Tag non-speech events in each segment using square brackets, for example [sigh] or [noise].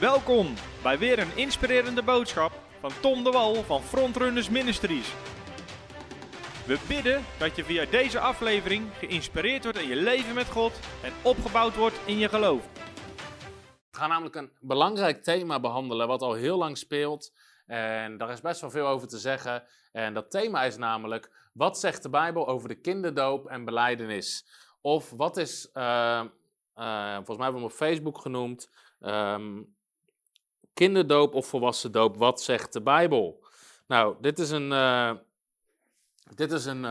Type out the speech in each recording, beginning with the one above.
Welkom bij weer een inspirerende boodschap van Tom de Wal van Frontrunners Ministries. We bidden dat je via deze aflevering geïnspireerd wordt in je leven met God en opgebouwd wordt in je geloof. We gaan namelijk een belangrijk thema behandelen wat al heel lang speelt. En daar is best wel veel over te zeggen. En dat thema is namelijk, wat zegt de Bijbel over de kinderdoop en beleidenis? Of wat is, uh, uh, volgens mij hebben we hem op Facebook genoemd, um, kinderdoop of volwassen doop, wat zegt de Bijbel? Nou, dit is een, uh, dit is een,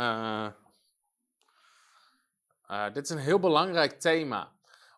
dit is een heel belangrijk thema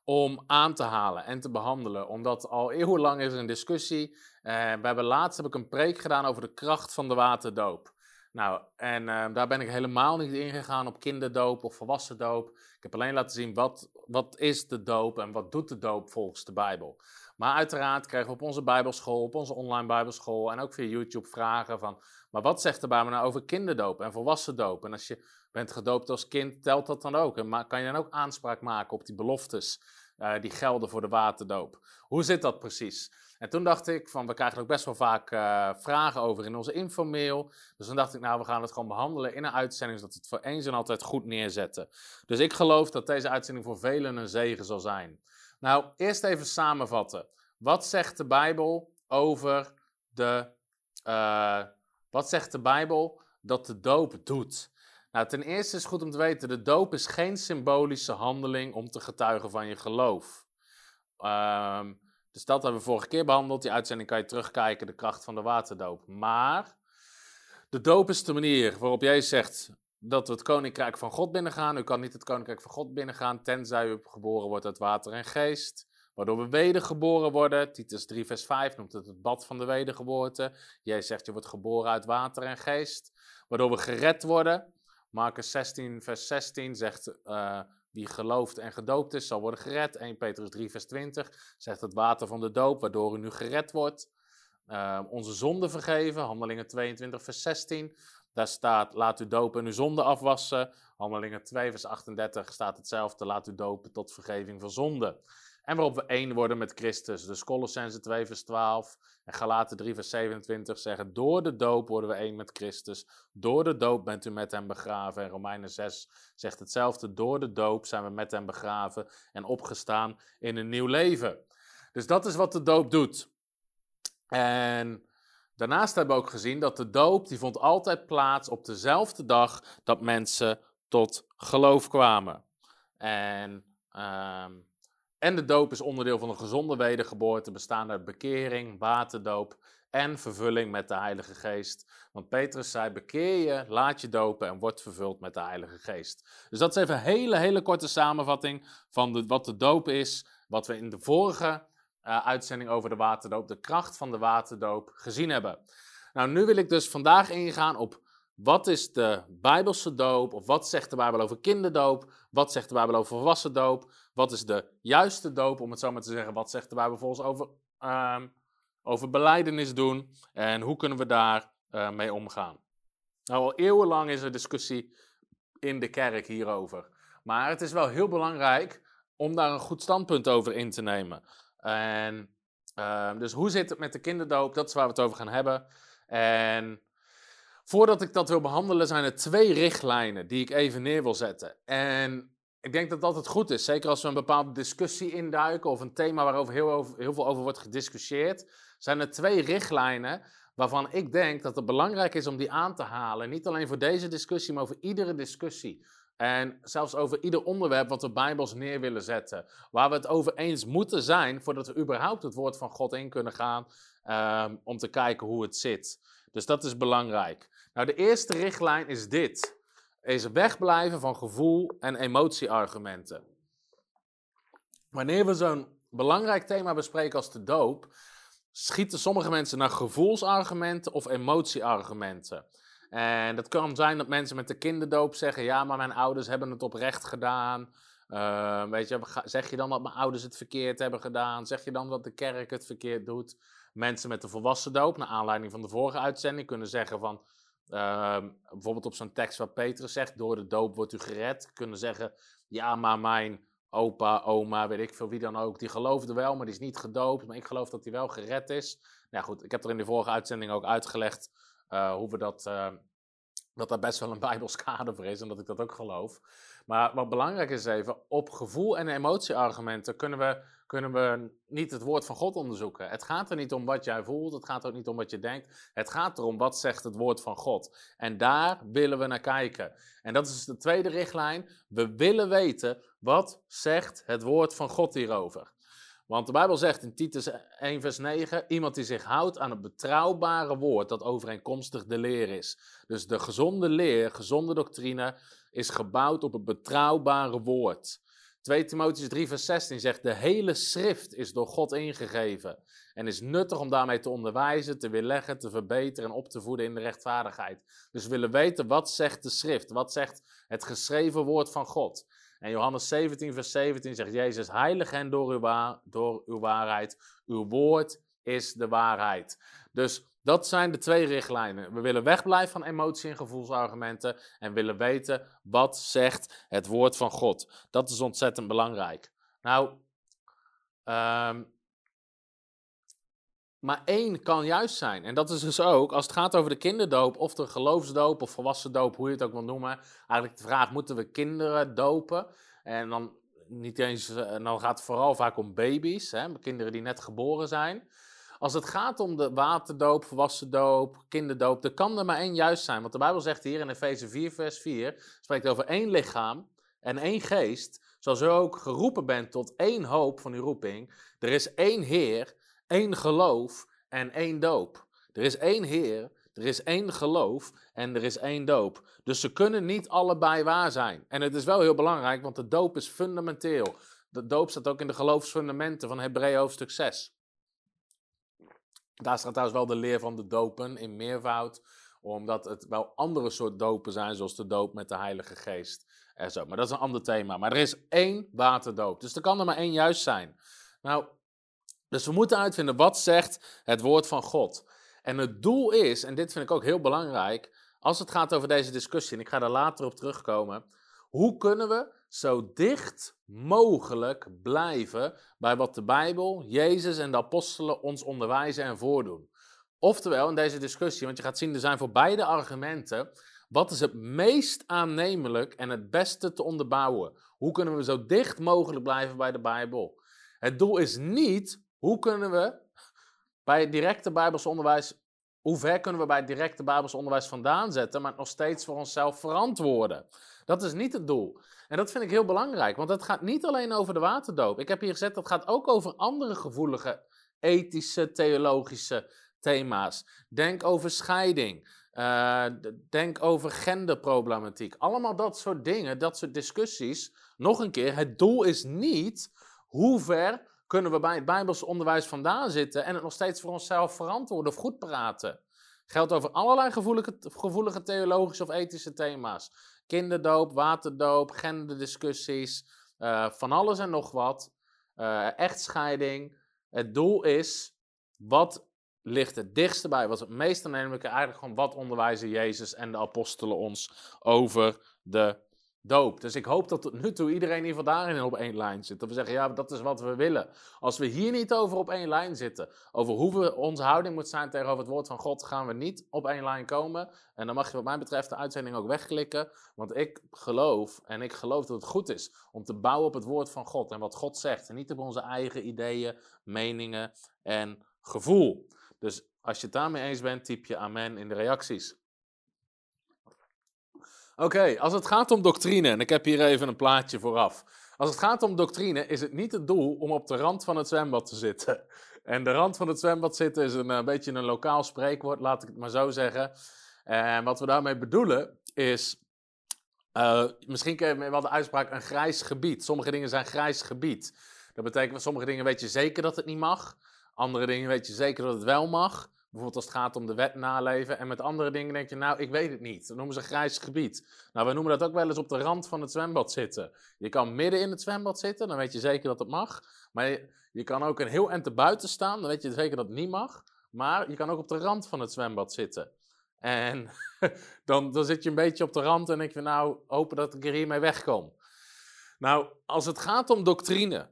om aan te halen en te behandelen. Omdat al eeuwenlang is er een discussie. We hebben laatst heb ik een preek gedaan over de kracht van de waterdoop. Nou, en daar ben ik helemaal niet ingegaan op kinderdoop of volwassen doop. Ik heb alleen laten zien wat, wat is de doop en wat doet de doop volgens de Bijbel. Maar uiteraard krijgen we op onze Bijbelschool, op onze online Bijbelschool en ook via YouTube vragen van, maar wat zegt de Bijbel nou over kinderdoop en volwassen doop? En als je bent gedoopt als kind, telt dat dan ook? En kan je dan ook aanspraak maken op die beloftes uh, die gelden voor de waterdoop? Hoe zit dat precies? En toen dacht ik van, we krijgen ook best wel vaak uh, vragen over in onze infomail. Dus toen dacht ik, nou, we gaan het gewoon behandelen in een uitzending, zodat we het voor eens en altijd goed neerzetten. Dus ik geloof dat deze uitzending voor velen een zegen zal zijn. Nou, eerst even samenvatten. Wat zegt de Bijbel over de. Uh, wat zegt de Bijbel dat de doop doet? Nou, ten eerste is goed om te weten: de doop is geen symbolische handeling om te getuigen van je geloof. Um, dus dat hebben we vorige keer behandeld. Die uitzending kan je terugkijken, de kracht van de waterdoop. Maar de doop is de manier waarop Jezus zegt dat we het koninkrijk van God binnengaan. U kan niet het koninkrijk van God binnengaan, tenzij u geboren wordt uit water en geest. Waardoor we wedergeboren worden. Titus 3, vers 5 noemt het het bad van de wedergeboorte. Jij zegt je wordt geboren uit water en geest. Waardoor we gered worden. Marcus 16, vers 16 zegt: uh, Wie gelooft en gedoopt is, zal worden gered. 1 Petrus 3, vers 20 zegt het water van de doop, waardoor u nu gered wordt. Uh, onze zonde vergeven. Handelingen 22, vers 16. Daar staat: Laat u dopen en uw zonde afwassen. Handelingen 2, vers 38 staat hetzelfde: Laat u dopen tot vergeving van zonde. En waarop we één worden met Christus. Dus Colossense 2 vers 12 en Galaten 3 vers 27 zeggen... Door de doop worden we één met Christus. Door de doop bent u met hem begraven. En Romeinen 6 zegt hetzelfde. Door de doop zijn we met hem begraven en opgestaan in een nieuw leven. Dus dat is wat de doop doet. En daarnaast hebben we ook gezien dat de doop... die vond altijd plaats op dezelfde dag dat mensen tot geloof kwamen. En... Um, en de doop is onderdeel van een gezonde wedergeboorte, bestaande uit bekering, waterdoop en vervulling met de Heilige Geest. Want Petrus zei: bekeer je, laat je dopen en word vervuld met de Heilige Geest. Dus dat is even een hele, hele korte samenvatting van wat de doop is, wat we in de vorige uh, uitzending over de waterdoop, de kracht van de waterdoop, gezien hebben. Nou, nu wil ik dus vandaag ingaan op wat is de Bijbelse doop? Of wat zegt de Bijbel over kinderdoop? Wat zegt de Bijbel over volwassen doop? Wat is de juiste doop, om het zo maar te zeggen? Wat zegt de Bijbel volgens over, um, over beleidenis doen? En hoe kunnen we daar uh, mee omgaan? Nou, al eeuwenlang is er discussie in de kerk hierover. Maar het is wel heel belangrijk om daar een goed standpunt over in te nemen. En, uh, dus hoe zit het met de kinderdoop? Dat is waar we het over gaan hebben. En Voordat ik dat wil behandelen, zijn er twee richtlijnen die ik even neer wil zetten. En ik denk dat dat het goed is, zeker als we een bepaalde discussie induiken of een thema waarover heel, heel veel over wordt gediscussieerd, zijn er twee richtlijnen waarvan ik denk dat het belangrijk is om die aan te halen. Niet alleen voor deze discussie, maar over iedere discussie. En zelfs over ieder onderwerp wat we Bijbels neer willen zetten. Waar we het over eens moeten zijn voordat we überhaupt het woord van God in kunnen gaan. Um, om te kijken hoe het zit. Dus dat is belangrijk. Nou, de eerste richtlijn is dit. Is wegblijven van gevoel- en emotieargumenten. Wanneer we zo'n belangrijk thema bespreken als de doop, schieten sommige mensen naar gevoelsargumenten of emotieargumenten. En dat kan zijn dat mensen met de kinderdoop zeggen: Ja, maar mijn ouders hebben het oprecht gedaan. Uh, weet je, zeg je dan dat mijn ouders het verkeerd hebben gedaan? Zeg je dan dat de kerk het verkeerd doet? Mensen met de volwassen doop, naar aanleiding van de vorige uitzending, kunnen zeggen van. Uh, bijvoorbeeld op zo'n tekst waar Petrus zegt: Door de doop wordt u gered. Kunnen zeggen: Ja, maar mijn opa, oma, weet ik veel wie dan ook, die geloofde wel, maar die is niet gedoopt. Maar ik geloof dat hij wel gered is. Nou goed, ik heb er in de vorige uitzending ook uitgelegd hoe we dat, uh, dat daar best wel een bijbels kader voor is en dat ik dat ook geloof. Maar wat belangrijk is even, op gevoel en emotieargumenten kunnen we, kunnen we niet het woord van God onderzoeken. Het gaat er niet om wat jij voelt, het gaat ook niet om wat je denkt. Het gaat erom wat zegt het woord van God. En daar willen we naar kijken. En dat is de tweede richtlijn. We willen weten wat zegt het woord van God hierover. Want de Bijbel zegt in Titus 1, vers 9: iemand die zich houdt aan het betrouwbare woord dat overeenkomstig de leer is. Dus de gezonde leer, gezonde doctrine, is gebouwd op het betrouwbare woord. 2 Timotheus 3, vers 16 zegt: De hele schrift is door God ingegeven en is nuttig om daarmee te onderwijzen, te weerleggen, te verbeteren en op te voeden in de rechtvaardigheid. Dus we willen weten wat zegt de schrift, wat zegt het geschreven woord van God. En Johannes 17, vers 17 zegt Jezus, heilig hen door uw, door uw waarheid. Uw woord is de waarheid. Dus dat zijn de twee richtlijnen. We willen wegblijven van emotie- en gevoelsargumenten en willen weten wat zegt het woord van God. Dat is ontzettend belangrijk. Nou, um, maar één kan juist zijn. En dat is dus ook, als het gaat over de kinderdoop, of de geloofsdoop of volwassen doop, hoe je het ook wil noemen. Eigenlijk de vraag, moeten we kinderen dopen? En dan niet eens, en eh, dan gaat het vooral vaak om baby's, hè, kinderen die net geboren zijn. Als het gaat om de waterdoop, volwassen doop, kinderdoop, dan kan er maar één juist zijn. Want de Bijbel zegt hier in Efeze 4, vers 4, spreekt over één lichaam en één geest, zoals u ook geroepen bent tot één hoop van uw roeping. Er is één Heer, één geloof en één doop. Er is één Heer, er is één geloof en er is één doop. Dus ze kunnen niet allebei waar zijn. En het is wel heel belangrijk, want de doop is fundamenteel. De doop staat ook in de geloofsfundamenten van Hebreeën hoofdstuk 6. Daar staat trouwens wel de leer van de dopen in meervoud, omdat het wel andere soort dopen zijn, zoals de doop met de Heilige Geest en zo. Maar dat is een ander thema. Maar er is één waterdoop, dus er kan er maar één juist zijn. Nou, dus we moeten uitvinden wat zegt het woord van God. En het doel is, en dit vind ik ook heel belangrijk, als het gaat over deze discussie, en ik ga daar later op terugkomen, hoe kunnen we zo dicht mogelijk blijven bij wat de Bijbel, Jezus en de apostelen ons onderwijzen en voordoen? Oftewel, in deze discussie, want je gaat zien, er zijn voor beide argumenten, wat is het meest aannemelijk en het beste te onderbouwen? Hoe kunnen we zo dicht mogelijk blijven bij de Bijbel? Het doel is niet hoe kunnen we bij het directe Bijbelse onderwijs, hoe ver kunnen we bij het directe Bijbelse onderwijs vandaan zetten, maar nog steeds voor onszelf verantwoorden? Dat is niet het doel. En dat vind ik heel belangrijk, want het gaat niet alleen over de waterdoop. Ik heb hier gezet, dat gaat ook over andere gevoelige ethische, theologische thema's. Denk over scheiding. Uh, denk over genderproblematiek. Allemaal dat soort dingen, dat soort discussies. Nog een keer, het doel is niet hoe ver kunnen we bij het Bijbelse onderwijs vandaan zitten en het nog steeds voor onszelf verantwoorden of goed praten. Geldt over allerlei gevoelige, gevoelige theologische of ethische thema's. Kinderdoop, waterdoop, genderdiscussies, uh, van alles en nog wat. Uh, echtscheiding. Het doel is, wat ligt het dichtste bij, wat het meest aannemelijke, eigenlijk gewoon wat onderwijzen Jezus en de apostelen ons over de doop. Dus ik hoop dat tot nu toe iedereen ieder geval daarin op één lijn zit. Dat we zeggen, ja, dat is wat we willen. Als we hier niet over op één lijn zitten, over hoe we, onze houding moet zijn tegenover het woord van God, gaan we niet op één lijn komen. En dan mag je wat mij betreft de uitzending ook wegklikken. Want ik geloof, en ik geloof dat het goed is, om te bouwen op het woord van God en wat God zegt. En niet op onze eigen ideeën, meningen en gevoel. Dus als je het daarmee eens bent, typ je amen in de reacties. Oké, als het gaat om doctrine, en ik heb hier even een plaatje vooraf. Als het gaat om doctrine, is het niet het doel om op de rand van het zwembad te zitten. [laughs] En de rand van het zwembad zitten is een, eh, beetje een lokaal spreekwoord, laat ik het maar zo zeggen. En wat we daarmee bedoelen is, uh, misschien ken je wel de uitspraak een grijs gebied. Sommige dingen zijn grijs gebied. Dat betekent sommige dingen weet je zeker dat het niet mag. Andere dingen weet je zeker dat het wel mag. Bijvoorbeeld als het gaat om de wet naleven. En met andere dingen denk je, nou, ik weet het niet. Dat noemen ze grijs gebied. Nou, we noemen dat ook wel eens op de rand van het zwembad zitten. Je kan midden in het zwembad zitten, dan weet je zeker dat het mag. Maar je, kan ook een heel eind buiten staan, dan weet je zeker dat het niet mag. Maar je kan ook op de rand van het zwembad zitten. En [laughs] dan, dan zit je een beetje op de rand en denk je, nou, hopen dat ik er hiermee wegkom. Nou, als het gaat om doctrine,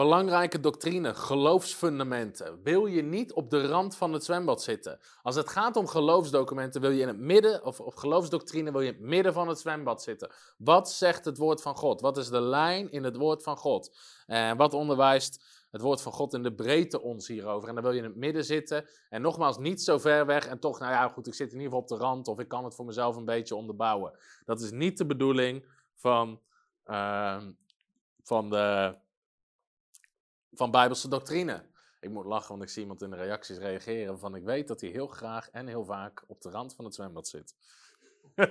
belangrijke doctrine, geloofsfundamenten, wil je niet op de rand van het zwembad zitten. Als het gaat om geloofsdocumenten, wil je in het midden, of op geloofsdoctrine, wil je in het midden van het zwembad zitten. Wat zegt het woord van God? Wat is de lijn in het woord van God? En wat onderwijst het woord van God in de breedte ons hierover. En dan wil je in het midden zitten. En nogmaals, niet zo ver weg. En toch, nou ja, goed, ik zit in ieder geval op de rand. Of ik kan het voor mezelf een beetje onderbouwen. Dat is niet de bedoeling van, uh, van, de, van Bijbelse doctrine. Ik moet lachen, want ik zie iemand in de reacties reageren van ik weet dat hij heel graag en heel vaak op de rand van het zwembad zit. [laughs]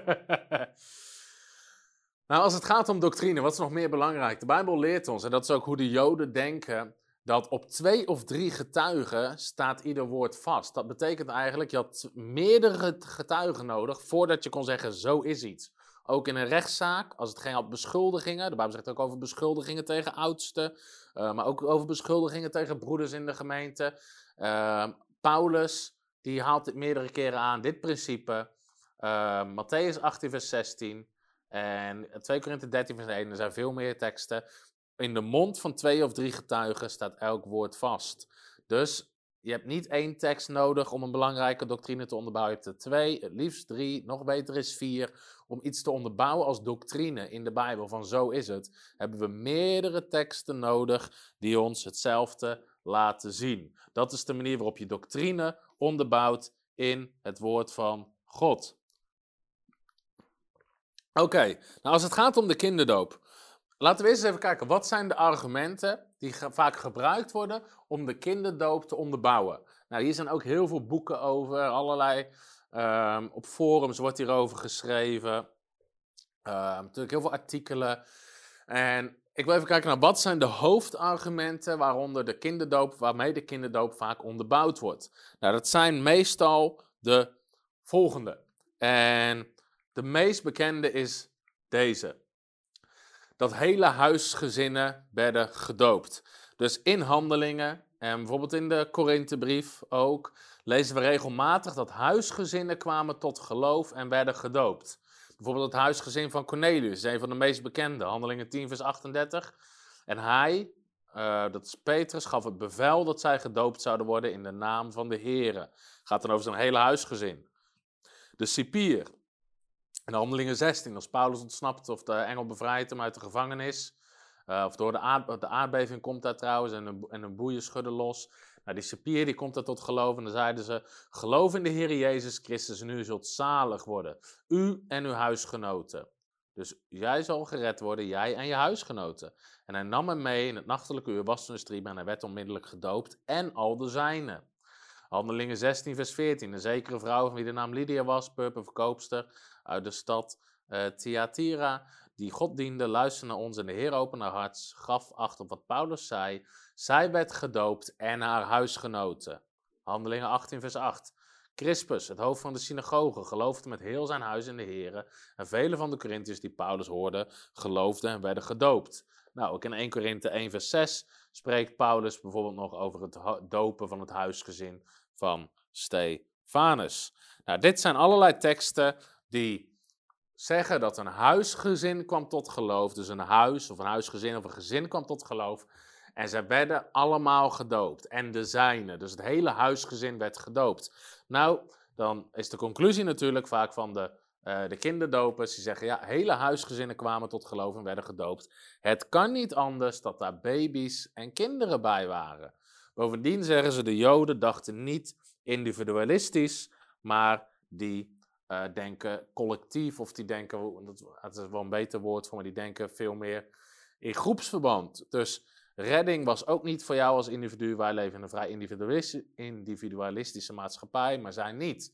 nou, als het gaat om doctrine, wat is nog meer belangrijk? De Bijbel leert ons, en dat is ook hoe de Joden denken, dat op twee of drie getuigen staat ieder woord vast. Dat betekent eigenlijk, je had meerdere getuigen nodig voordat je kon zeggen, zo is iets. Ook in een rechtszaak, als het ging om beschuldigingen, de Bijbel zegt ook over beschuldigingen tegen oudsten, uh, maar ook over beschuldigingen tegen broeders in de gemeente. Uh, Paulus, die haalt dit meerdere keren aan, dit principe. Uh, Matthäus 18, vers 16 en 2 Korinthe 13, vers 1, er zijn veel meer teksten in de mond van twee of drie getuigen staat elk woord vast. Dus je hebt niet één tekst nodig om een belangrijke doctrine te onderbouwen. Je hebt er twee, het liefst drie, nog beter is vier. Om iets te onderbouwen als doctrine in de Bijbel, van zo is het, hebben we meerdere teksten nodig die ons hetzelfde laten zien. Dat is de manier waarop je doctrine onderbouwt in het woord van God. Oké, nou als het gaat om de kinderdoop. Laten we eens even kijken, wat zijn de argumenten die vaak gebruikt worden om de kinderdoop te onderbouwen? Nou, hier zijn ook heel veel boeken over, allerlei, um, op forums wordt hierover geschreven, um, natuurlijk heel veel artikelen. En ik wil even kijken naar wat zijn de hoofdargumenten waaronder de kinderdoop, waarmee de kinderdoop vaak onderbouwd wordt. Nou, dat zijn meestal de volgende. En de meest bekende is deze dat hele huisgezinnen werden gedoopt. Dus in handelingen, en bijvoorbeeld in de Korinthebrief ook, lezen we regelmatig dat huisgezinnen kwamen tot geloof en werden gedoopt. Bijvoorbeeld het huisgezin van Cornelius, een van de meest bekende, handelingen 10 vers 38. En hij, uh, dat is Petrus, gaf het bevel dat zij gedoopt zouden worden in de naam van de Here. Gaat dan over zijn hele huisgezin. De cipier, in Handelingen 16, als Paulus ontsnapt of de engel bevrijdt hem uit de gevangenis. Uh, of door de, aard, de, aardbeving komt daar trouwens en een, en een boeien schudden los. Nou, die Sepier die komt daar tot geloof en dan zeiden ze: Geloof in de Heer Jezus Christus en u zult zalig worden. U en uw huisgenoten. Dus jij zal gered worden, jij en je huisgenoten. En hij nam hem mee in het nachtelijke uur, was een stream en hij werd onmiddellijk gedoopt en al de zijnen. Handelingen 16, vers 14. Een zekere vrouw van wie de naam Lydia was, purperverkoopster uit de stad uh, Thyatira, die God diende, luisterde naar ons en de Heer opende haar hart, gaf acht op wat Paulus zei. Zij werd gedoopt en haar huisgenoten. Handelingen 18, vers 8. Crispus, het hoofd van de synagoge, geloofde met heel zijn huis in de Heer. En vele van de Corinthiërs die Paulus hoorden, geloofden en werden gedoopt. Nou, ook in 1 Korinthe 1, vers 6 spreekt Paulus bijvoorbeeld nog over het dopen van het huisgezin van Stefanus. Nou, dit zijn allerlei teksten die zeggen dat een huisgezin kwam tot geloof. Dus een huis of een huisgezin of een gezin kwam tot geloof. En ze werden allemaal gedoopt. En de zijne. Dus het hele huisgezin werd gedoopt. Nou, dan is de conclusie natuurlijk vaak van de, uh, de kinderdopers. Die zeggen, ja, hele huisgezinnen kwamen tot geloof en werden gedoopt. Het kan niet anders dat daar baby's en kinderen bij waren. Bovendien zeggen ze, de joden dachten niet individualistisch, maar die uh, denken collectief of die denken, dat, is wel een beter woord voor, maar die denken veel meer in groepsverband. Dus redding was ook niet voor jou als individu. Wij leven in een vrij individualistische maatschappij, maar zij niet.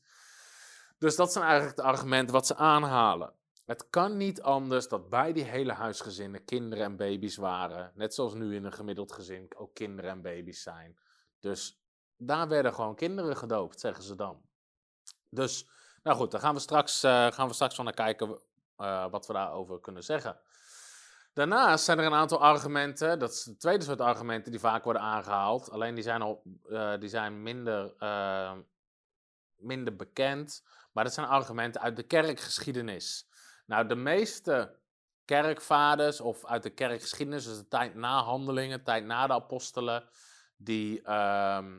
Dus dat zijn eigenlijk de argumenten wat ze aanhalen. Het kan niet anders dat bij die hele huisgezinnen kinderen en baby's waren. Net zoals nu in een gemiddeld gezin ook kinderen en baby's zijn. Dus daar werden gewoon kinderen gedoopt, zeggen ze dan. Dus nou goed, daar gaan we straks, uh, gaan we straks van naar kijken uh, wat we daarover kunnen zeggen. Daarnaast zijn er een aantal argumenten, dat is het tweede soort argumenten die vaak worden aangehaald. Alleen die zijn, al, uh, die zijn minder, minder bekend, maar dat zijn argumenten uit de kerkgeschiedenis. Nou, de meeste kerkvaders of uit de kerkgeschiedenis, dus de tijd na handelingen, tijd na de apostelen, die ehm,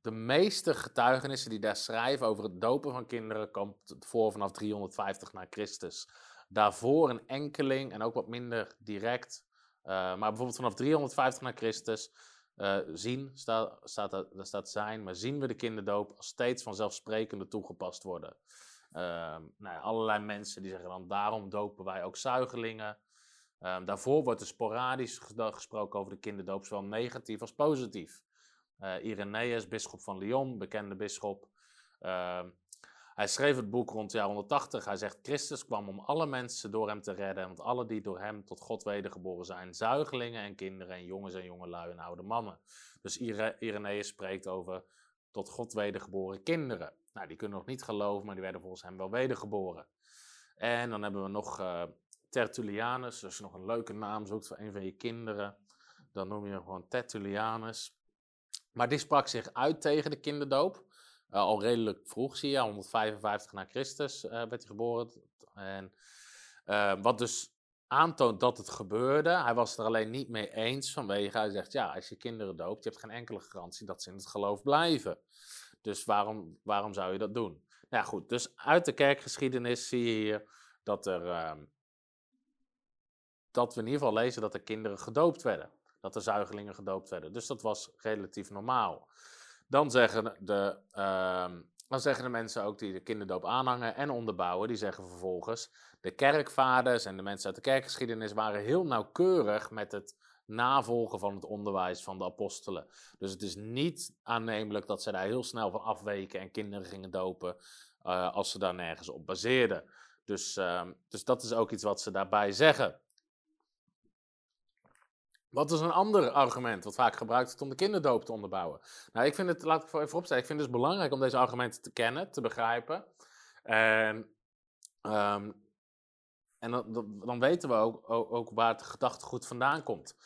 de meeste getuigenissen die daar schrijven over het dopen van kinderen komt voor vanaf 350 na Christus. Daarvoor een enkeling en ook wat minder direct. Uh, maar bijvoorbeeld vanaf 350 na Christus uh, zien, staat, staat, daar staat zijn, maar zien we de kinderdoop als steeds vanzelfsprekende toegepast worden. Uh, nou ja, allerlei mensen die zeggen dan daarom dopen wij ook zuigelingen. Um, daarvoor wordt er sporadisch gesproken over de kinderdoop, zowel negatief als positief. Uh, Irenaeus, bisschop van Lyon, bekende bisschop. Hij schreef het boek rond jaar 180. Hij zegt: Christus kwam om alle mensen door hem te redden. Want alle die door hem tot God wedergeboren zijn, zuigelingen en kinderen, en jongens en jongelui en oude mannen. Dus Irenaeus spreekt over tot God wedergeboren kinderen. Nou, die kunnen nog niet geloven, maar die werden volgens hem wel wedergeboren. En dan hebben we nog uh, Tertullianus. Als je nog een leuke naam zoekt voor een van je kinderen, dan noem je hem gewoon Tertullianus. Maar die sprak zich uit tegen de kinderdoop. Uh, al redelijk vroeg, zie je, 155 na Christus uh, werd hij geboren. En, uh, wat dus aantoont dat het gebeurde. Hij was er alleen niet mee eens vanwege, hij zegt, ja, als je kinderen doopt, je hebt geen enkele garantie dat ze in het geloof blijven. Dus waarom, waarom zou je dat doen? Nou goed, dus uit de kerkgeschiedenis zie je hier dat er, ehm, dat we in ieder geval lezen dat er kinderen gedoopt werden dat de zuigelingen gedoopt werden. Dus dat was relatief normaal. Dan zeggen de, uh, dan zeggen de mensen ook die de kinderdoop aanhangen en onderbouwen, die zeggen vervolgens, de kerkvaders en de mensen uit de kerkgeschiedenis waren heel nauwkeurig met het navolgen van het onderwijs van de apostelen. Dus het is niet aannemelijk dat ze daar heel snel van afweken en kinderen gingen dopen uh, als ze daar nergens op baseerden. Dus, uh, dus dat is ook iets wat ze daarbij zeggen. Wat is een ander argument wat vaak gebruikt wordt om de kinderdoop te onderbouwen? Nou, ik vind het, laat ik even opstellen, ik vind het dus belangrijk om deze argumenten te kennen, te begrijpen. En, um, en dan, dan, weten we ook, ook, ook, waar het gedachtegoed vandaan komt.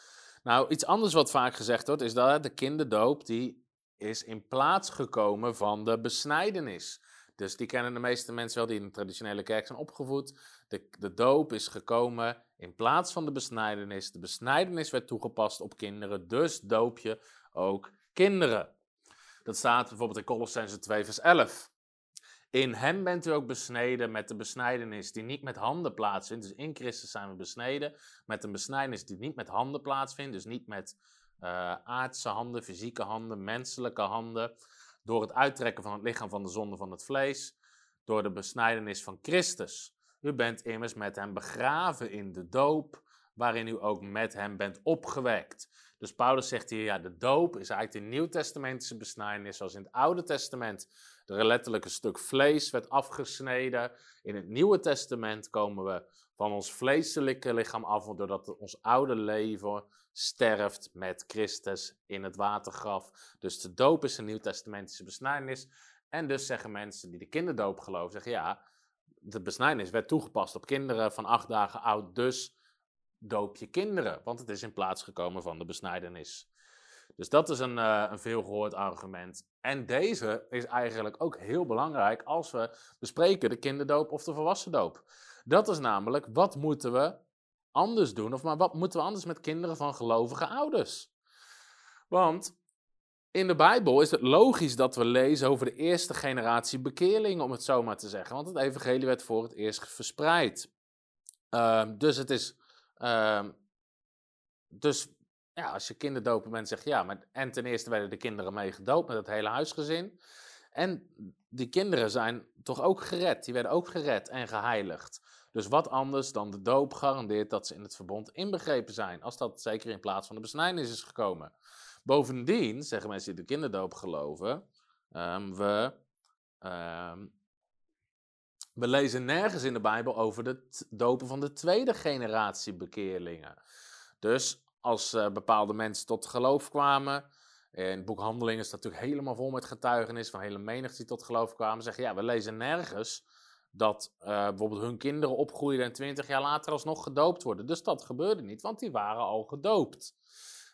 Nou, iets anders wat vaak gezegd wordt, is dat de kinderdoop die is in plaats gekomen van de besnijdenis. Dus die kennen de meeste mensen wel die in de traditionele kerk zijn opgevoed. De, de doop is gekomen in plaats van de besnijdenis. De besnijdenis werd toegepast op kinderen, dus doop je ook kinderen. Dat staat bijvoorbeeld in Colossense 2, vers 11. In hem bent u ook besneden met de besnijdenis die niet met handen plaatsvindt. Dus in Christus zijn we besneden met een besnijdenis die niet met handen plaatsvindt. Dus niet met uh, aardse handen, fysieke handen, menselijke handen. Door het uittrekken van het lichaam van de zonde van het vlees. Door de besnijdenis van Christus. U bent immers met hem begraven in de doop, waarin u ook met hem bent opgewekt. Dus Paulus zegt hier, ja, de doop is eigenlijk de nieuwtestamentische besnijdenis, zoals in het Oude Testament er letterlijk een stuk vlees werd afgesneden. In het Nieuwe Testament komen we van ons vleeselijke lichaam af, doordat ons oude leven sterft met Christus in het watergraf. Dus de doop is een nieuwtestamentische besnijdenis. En dus zeggen mensen die de kinderdoop geloven, zeggen ja, de besnijdenis werd toegepast op kinderen van acht dagen oud, dus doop je kinderen, want het is in plaats gekomen van de besnijdenis. Dus dat is een, uh, een veelgehoord argument. En deze is eigenlijk ook heel belangrijk als we bespreken de kinderdoop of de volwassen doop. Dat is namelijk, wat moeten we anders doen? Of maar wat moeten we anders met kinderen van gelovige ouders? Want in de Bijbel is het logisch dat we lezen over de eerste generatie bekeerlingen, om het zo maar te zeggen. Want het evangelie werd voor het eerst verspreid. Uh, dus het is. Uh, dus ja, als je kinderdopen bent, zeg je ja. Maar, en ten eerste werden de kinderen mee gedoopt met het hele huisgezin. En die kinderen zijn toch ook gered. Die werden ook gered en geheiligd. Dus wat anders dan de doop garandeert dat ze in het verbond inbegrepen zijn. Als dat zeker in plaats van de besnijdenis is gekomen. Bovendien, zeggen mensen die de kinderdoop geloven, um, we, um, we lezen nergens in de Bijbel over de dopen van de tweede generatie bekeerlingen. Dus als uh, bepaalde mensen tot geloof kwamen, in het boek Handelingen is natuurlijk helemaal vol met getuigenis van hele menigte die tot geloof kwamen, zeggen ja, we lezen nergens dat uh, bijvoorbeeld hun kinderen opgroeiden en twintig jaar later alsnog gedoopt worden. Dus dat gebeurde niet, want die waren al gedoopt.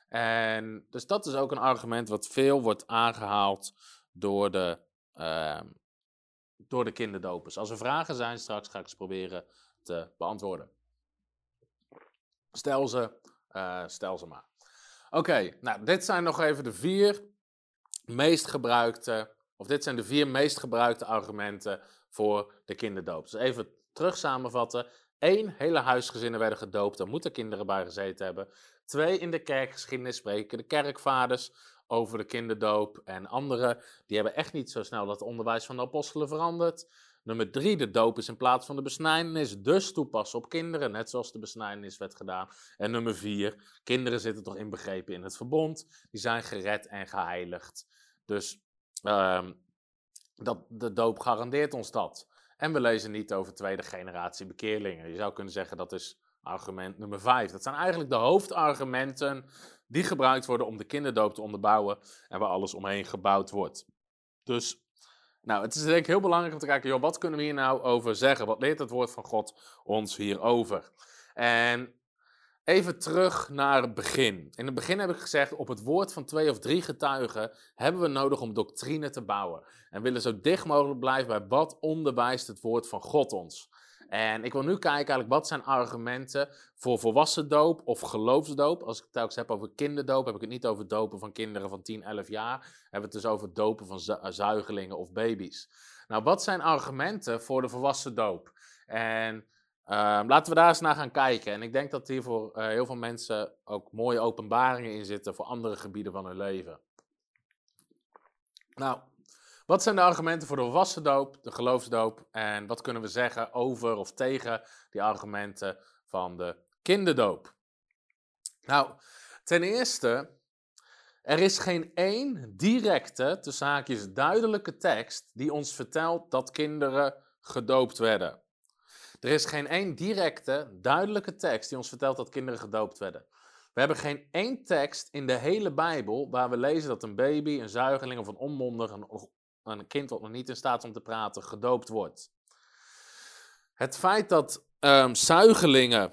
En dus dat is ook een argument wat veel wordt aangehaald door de, uh, door de kinderdopers. Als er vragen zijn, straks ga ik ze proberen te beantwoorden. Stel ze, uh, stel ze maar. Oké, nou, dit zijn nog even de vier meest gebruikte, of dit zijn de vier meest gebruikte argumenten voor de kinderdoop. Dus even terug samenvatten. Eén, hele huisgezinnen werden gedoopt, daar moeten kinderen bij gezeten hebben. Twee, in de kerkgeschiedenis spreken de kerkvaders over de kinderdoop. En anderen, die hebben echt niet zo snel dat onderwijs van de apostelen veranderd. Nummer drie, de doop is in plaats van de besnijdenis, dus toepassen op kinderen, net zoals de besnijdenis werd gedaan. En nummer vier, kinderen zitten toch inbegrepen in het verbond, die zijn gered en geheiligd. Dus uh, dat, de doop garandeert ons dat. En we lezen niet over tweede generatie bekeerlingen. Je zou kunnen zeggen dat is argument nummer vijf. Dat zijn eigenlijk de hoofdargumenten die gebruikt worden om de kinderdoop te onderbouwen en waar alles omheen gebouwd wordt. Dus nou, het is denk ik heel belangrijk om te kijken, joh, wat kunnen we hier nou over zeggen? Wat leert het woord van God ons hierover? En even terug naar het begin. In het begin heb ik gezegd, op het woord van twee of drie getuigen hebben we nodig om doctrine te bouwen. En willen zo dicht mogelijk blijven bij wat onderwijst het woord van God ons. En ik wil nu kijken eigenlijk wat zijn argumenten voor volwassen doop of geloofsdoop. Als ik het telkens heb over kinderdoop, heb ik het niet over dopen van kinderen van 10, 11 jaar. Heb ik het dus over dopen van zuigelingen of baby's. Nou, wat zijn argumenten voor de volwassen doop? En ehm, laten we daar eens naar gaan kijken. En ik denk dat hier voor uh, heel veel mensen ook mooie openbaringen in zitten voor andere gebieden van hun leven. Nou, wat zijn de argumenten voor de volwassen doop, de geloofsdoop en wat kunnen we zeggen over of tegen die argumenten van de kinderdoop? Nou, ten eerste, er is geen één directe, tussen haakjes duidelijke tekst die ons vertelt dat kinderen gedoopt werden. Er is geen één directe, duidelijke tekst die ons vertelt dat kinderen gedoopt werden. We hebben geen één tekst in de hele Bijbel waar we lezen dat een baby, een zuigeling of een onmondig, een een kind wat nog niet in staat is om te praten, gedoopt wordt. Het feit dat um, zuigelingen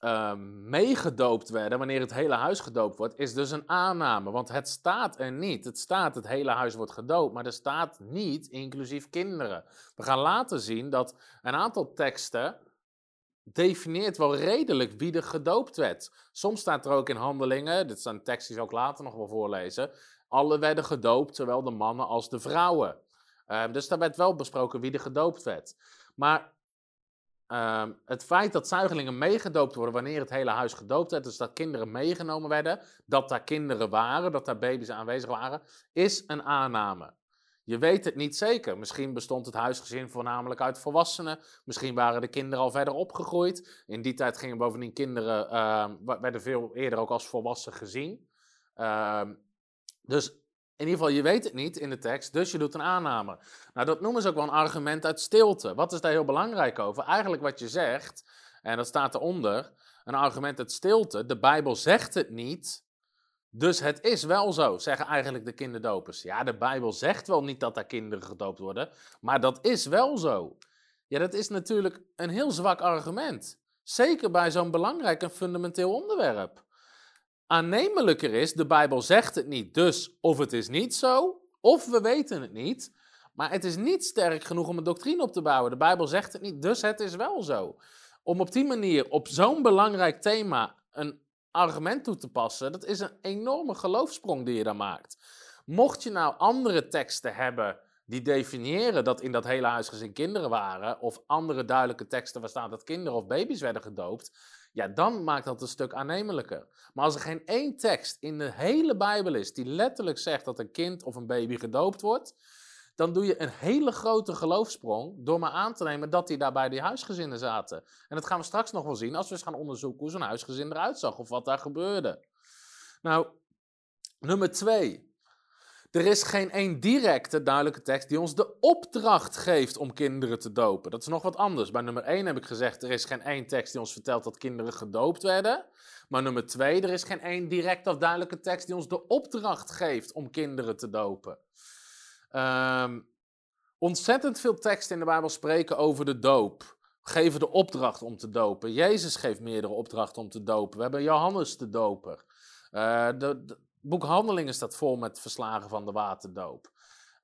um, meegedoopt werden wanneer het hele huis gedoopt wordt, is dus een aanname. Want het staat er niet. Het staat het hele huis wordt gedoopt, maar er staat niet inclusief kinderen. We gaan later zien dat een aantal teksten definieert wel redelijk wie er gedoopt werd. Soms staat er ook in handelingen, dit zijn teksten die ik ook later nog wel voorlezen, alle werden gedoopt, zowel de mannen als de vrouwen. Ehm, dus daar werd wel besproken wie er gedoopt werd. Maar ehm, het feit dat zuigelingen meegedoopt worden wanneer het hele huis gedoopt werd, dus dat kinderen meegenomen werden, dat daar kinderen waren, dat daar baby's aanwezig waren, is een aanname. Je weet het niet zeker. Misschien bestond het huisgezin voornamelijk uit volwassenen. Misschien waren de kinderen al verder opgegroeid. In die tijd gingen bovendien kinderen, uh, werden veel eerder ook als volwassen gezien. Dus in ieder geval, je weet het niet in de tekst, dus je doet een aanname. Nou, dat noemen ze ook wel een argument uit stilte. Wat is daar heel belangrijk over? Eigenlijk wat je zegt, en dat staat eronder, een argument uit stilte. De Bijbel zegt het niet, dus het is wel zo, zeggen eigenlijk de kinderdopers. Ja, de Bijbel zegt wel niet dat daar kinderen gedoopt worden, maar dat is wel zo. Ja, dat is natuurlijk een heel zwak argument. Zeker bij zo'n belangrijk en fundamenteel onderwerp aannemelijker is, de Bijbel zegt het niet, dus of het is niet zo, of we weten het niet. Maar het is niet sterk genoeg om een doctrine op te bouwen. De Bijbel zegt het niet, dus het is wel zo. Om op die manier op zo'n belangrijk thema een argument toe te passen, dat is een enorme geloofsprong die je dan maakt. Mocht je nou andere teksten hebben die definiëren dat in dat hele huisgezin kinderen waren, of andere duidelijke teksten waar staat dat kinderen of baby's werden gedoopt, ja, dan maakt dat een stuk aannemelijker. Maar als er geen één tekst in de hele Bijbel is die letterlijk zegt dat een kind of een baby gedoopt wordt, dan doe je een hele grote geloofsprong door maar aan te nemen dat die daar bij die huisgezinnen zaten. En dat gaan we straks nog wel zien als we eens gaan onderzoeken hoe zo'n huisgezin eruit zag of wat daar gebeurde. Nou, nummer twee. Er is geen één directe duidelijke tekst die ons de opdracht geeft om kinderen te dopen. Dat is nog wat anders. Bij nummer 1 heb ik gezegd, er is geen één tekst die ons vertelt dat kinderen gedoopt werden. Maar nummer 2, er is geen één directe of duidelijke tekst die ons de opdracht geeft om kinderen te dopen. Um, ontzettend veel teksten in de Bijbel spreken over de doop. Geven de opdracht om te dopen. Jezus geeft meerdere opdrachten om te dopen. We hebben Johannes de doper. Uh, de, boek Handelingen staat vol met verslagen van de waterdoop.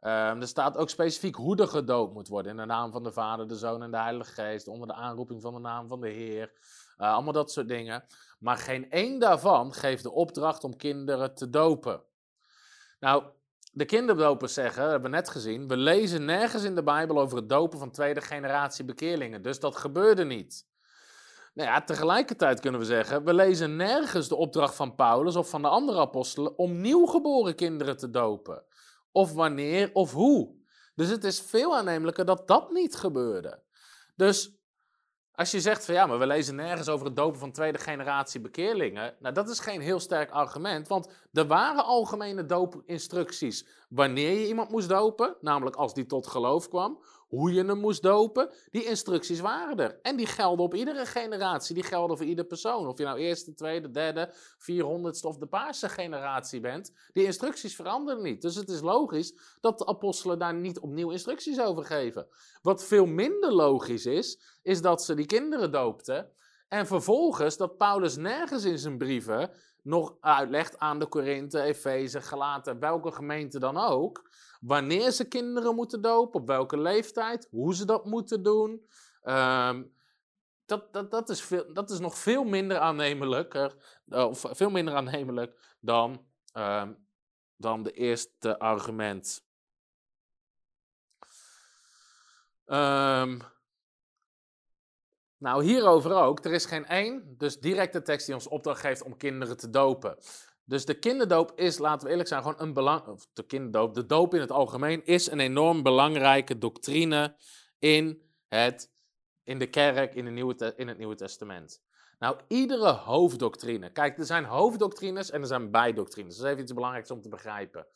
Um, er staat ook specifiek hoe er gedoopt moet worden. In de naam van de Vader, de Zoon en de Heilige Geest. Onder de aanroeping van de naam van de Heer. Uh, allemaal dat soort dingen. Maar geen één daarvan geeft de opdracht om kinderen te dopen. Nou, de kinderdopers zeggen, dat hebben we net gezien, we lezen nergens in de Bijbel over het dopen van tweede generatie bekeerlingen. Dus dat gebeurde niet. Nou ja, tegelijkertijd kunnen we zeggen, we lezen nergens de opdracht van Paulus of van de andere apostelen om nieuwgeboren kinderen te dopen. Of wanneer of hoe. Dus het is veel aannemelijker dat dat niet gebeurde. Dus als je zegt van ja, maar we lezen nergens over het dopen van tweede generatie bekeerlingen. Nou, dat is geen heel sterk argument, want er waren algemene doopinstructies wanneer je iemand moest dopen, namelijk als die tot geloof kwam, hoe je hem moest dopen. Die instructies waren er. En die gelden op iedere generatie, die gelden voor ieder persoon. Of je nou eerste, tweede, derde, vierhonderdste of de paarse generatie bent, die instructies veranderen niet. Dus het is logisch dat de apostelen daar niet opnieuw instructies over geven. Wat veel minder logisch is, is dat ze die kinderen doopten. En vervolgens dat Paulus nergens in zijn brieven nog uitlegt aan de Korinthe, Efeze, Galaten, welke gemeente dan ook, wanneer ze kinderen moeten dopen, op welke leeftijd, hoe ze dat moeten doen. Ehm, dat, dat, dat, is veel, dat is nog veel minder aannemelijk, of veel minder aannemelijk dan, um, dan de eerste argument. Um, nou, hierover ook. Er is geen één, dus directe tekst die ons opdracht geeft om kinderen te dopen. Dus de kinderdoop is, laten we eerlijk zijn, gewoon een belang. Of de kinderdoop, de doop in het algemeen is een enorm belangrijke doctrine in, het, in de kerk, in, de Nieuwe, in het Nieuwe Testament. Nou, iedere hoofddoctrine. Kijk, er zijn hoofddoctrines en er zijn bijdoctrines. Dat is even iets belangrijks om te begrijpen.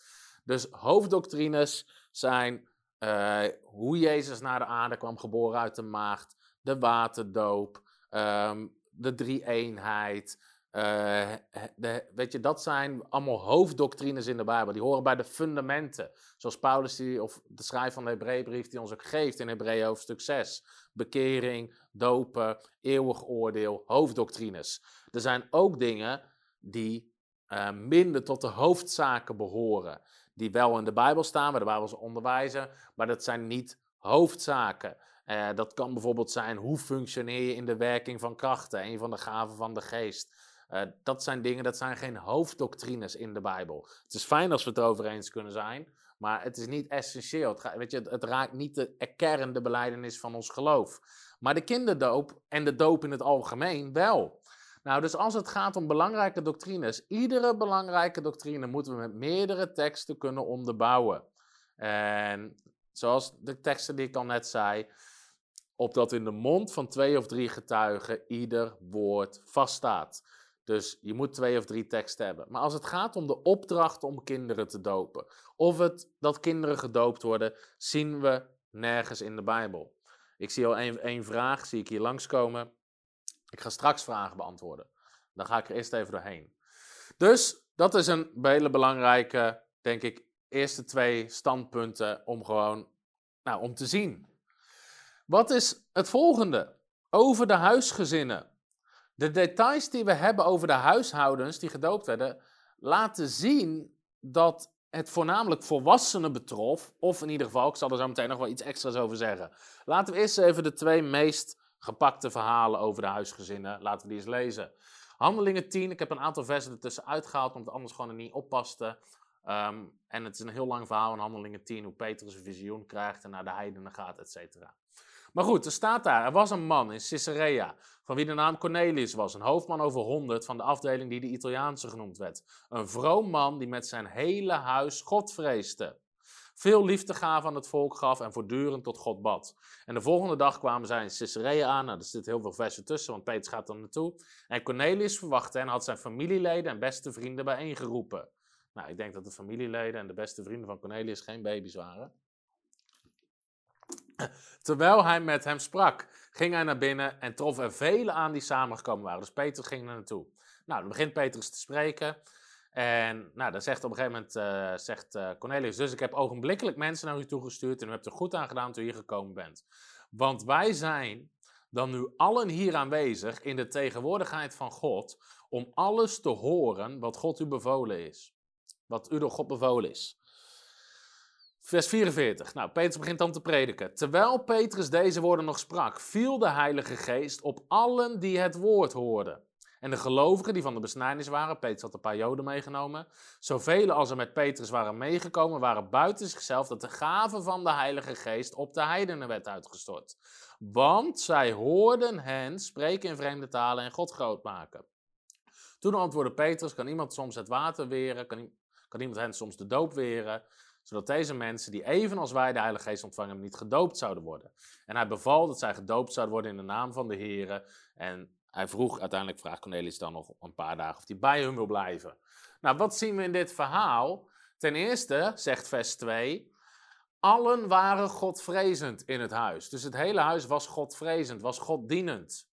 Dus hoofddoctrines zijn uh, hoe Jezus naar de aarde kwam, geboren uit de maagd de waterdoop, um, de drie-eenheid. De, weet je, dat zijn allemaal hoofddoctrines in de Bijbel. Die horen bij de fundamenten. Zoals Paulus, die, of de schrijver van de Hebreeënbrief, die ons ook geeft in Hebreeën hoofdstuk 6. Bekering, dopen, eeuwig oordeel, hoofddoctrines. Er zijn ook dingen die uh, minder tot de hoofdzaken behoren. Die wel in de Bijbel staan, waar de Bijbel ze onderwijzen, maar dat zijn niet hoofdzaken. Uh, dat kan bijvoorbeeld zijn hoe functioneer je in de werking van krachten, een van de gaven van de geest. Uh, dat zijn dingen, dat zijn geen hoofddoctrines in de Bijbel. Het is fijn als we het erover eens kunnen zijn, maar het is niet essentieel. Het, weet je, het raakt niet de kern, de beleidenis van ons geloof. Maar de kinderdoop en de doop in het algemeen wel. Nou, dus als het gaat om belangrijke doctrines, iedere belangrijke doctrine moeten we met meerdere teksten kunnen onderbouwen. En zoals de teksten die ik al net zei, opdat in de mond van twee of drie getuigen ieder woord vaststaat. Dus je moet twee of drie teksten hebben. Maar als het gaat om de opdracht om kinderen te dopen, of het dat kinderen gedoopt worden, zien we nergens in de Bijbel. Ik zie al één vraag, zie ik hier langskomen. Ik ga straks vragen beantwoorden. Dan ga ik er eerst even doorheen. Dus dat is een hele belangrijke, denk ik, eerste twee standpunten om gewoon, nou, om te zien wat is het volgende? Over de huisgezinnen. De details die we hebben over de huishoudens die gedoopt werden, laten zien dat het voornamelijk volwassenen betrof. Of in ieder geval, ik zal er zo meteen nog wel iets extra's over zeggen. Laten we eerst even de twee meest gepakte verhalen over de huisgezinnen, laten we die eens lezen. Handelingen 10, ik heb een aantal versen ertussen uitgehaald, omdat anders gewoon er niet oppaste. Um, en het is een heel lang verhaal in Handelingen 10, hoe Petrus een visioen krijgt en naar de heidenen gaat, et cetera. Maar goed, er staat daar, er was een man in Caesarea, van wie de naam Cornelius was, een hoofdman over honderd van de afdeling die de Italiaanse genoemd werd. Een vroom man die met zijn hele huis God vreesde. Veel liefdegave aan het volk gaf en voortdurend tot God bad. En de volgende dag kwamen zij in Caesarea aan. Nou, er zitten heel veel versen tussen, want Petrus gaat er naartoe. En Cornelius verwachtte en had zijn familieleden en beste vrienden bijeengeroepen. Nou, ik denk dat de familieleden en de beste vrienden van Cornelius geen baby's waren. Terwijl hij met hem sprak, ging hij naar binnen en trof er velen aan die samengekomen waren. Dus Petrus ging er naartoe. Nou, dan begint Petrus te spreken. En nou, dan zegt op een gegeven moment uh, zegt, uh, Cornelius, dus ik heb ogenblikkelijk mensen naar u toegestuurd en u hebt er goed aan gedaan toen u hier gekomen bent. Want wij zijn dan nu allen hier aanwezig in de tegenwoordigheid van God om alles te horen wat God u bevolen is. Wat u door God bevolen is. Vers 44. Nou, Petrus begint dan te prediken. Terwijl Petrus deze woorden nog sprak, viel de Heilige Geest op allen die het woord hoorden. En de gelovigen die van de besnijdenis waren, Petrus had een paar joden meegenomen, zoveel als er met Petrus waren meegekomen, waren buiten zichzelf dat de gave van de Heilige Geest op de heidenen werd uitgestort. Want zij hoorden hen spreken in vreemde talen en God groot maken. Toen antwoordde Petrus, kan iemand soms het water weren, kan, kan iemand hen soms de doop weren, zodat deze mensen die evenals wij de Heilige Geest ontvangen niet gedoopt zouden worden. En hij beval dat zij gedoopt zouden worden in de naam van de Here. En hij vroeg, uiteindelijk vraagt Cornelius dan nog een paar dagen of hij bij hem wil blijven. Nou, wat zien we in dit verhaal? Ten eerste, zegt vers 2, allen waren godvrezend in het huis. Dus het hele huis was godvrezend, was goddienend.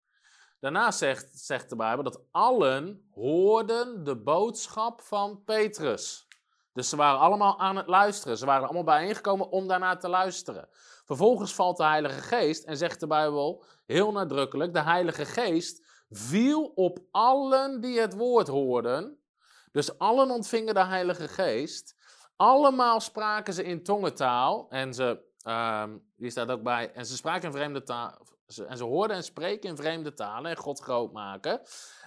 Daarna zegt, zegt de Bijbel dat allen hoorden de boodschap van Petrus. Dus ze waren allemaal aan het luisteren. Ze waren allemaal bijeengekomen om daarna te luisteren. Vervolgens valt de Heilige Geest en zegt de Bijbel heel nadrukkelijk: de Heilige Geest viel op allen die het woord hoorden. Dus allen ontvingen de Heilige Geest. Allemaal spraken ze in tongentaal. En ze, um, hier staat ook bij, en ze spraken in vreemde taal. En ze hoorden en spreken in vreemde talen en God groot maken.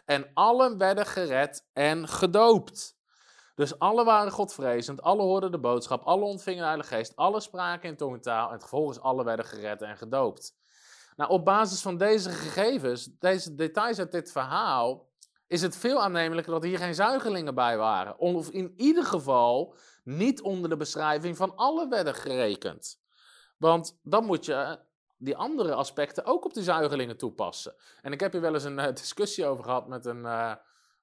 En allen werden gered en gedoopt. Dus alle waren godvrezend, alle hoorden de boodschap, alle ontvingen de Heilige Geest, alle spraken in tongentaal en vervolgens alle werden gered en gedoopt. Nou, op basis van deze gegevens, deze details uit dit verhaal, is het veel aannemelijker dat hier geen zuigelingen bij waren. Of in ieder geval niet onder de beschrijving van alle werden gerekend. Want dan moet je die andere aspecten ook op die zuigelingen toepassen. En ik heb hier wel eens een uh, discussie over gehad met een, uh,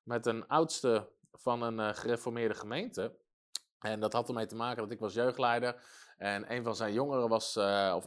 met een oudste van een uh, gereformeerde gemeente. En dat had ermee te maken dat ik was jeugdleider. En een van zijn jongeren was, of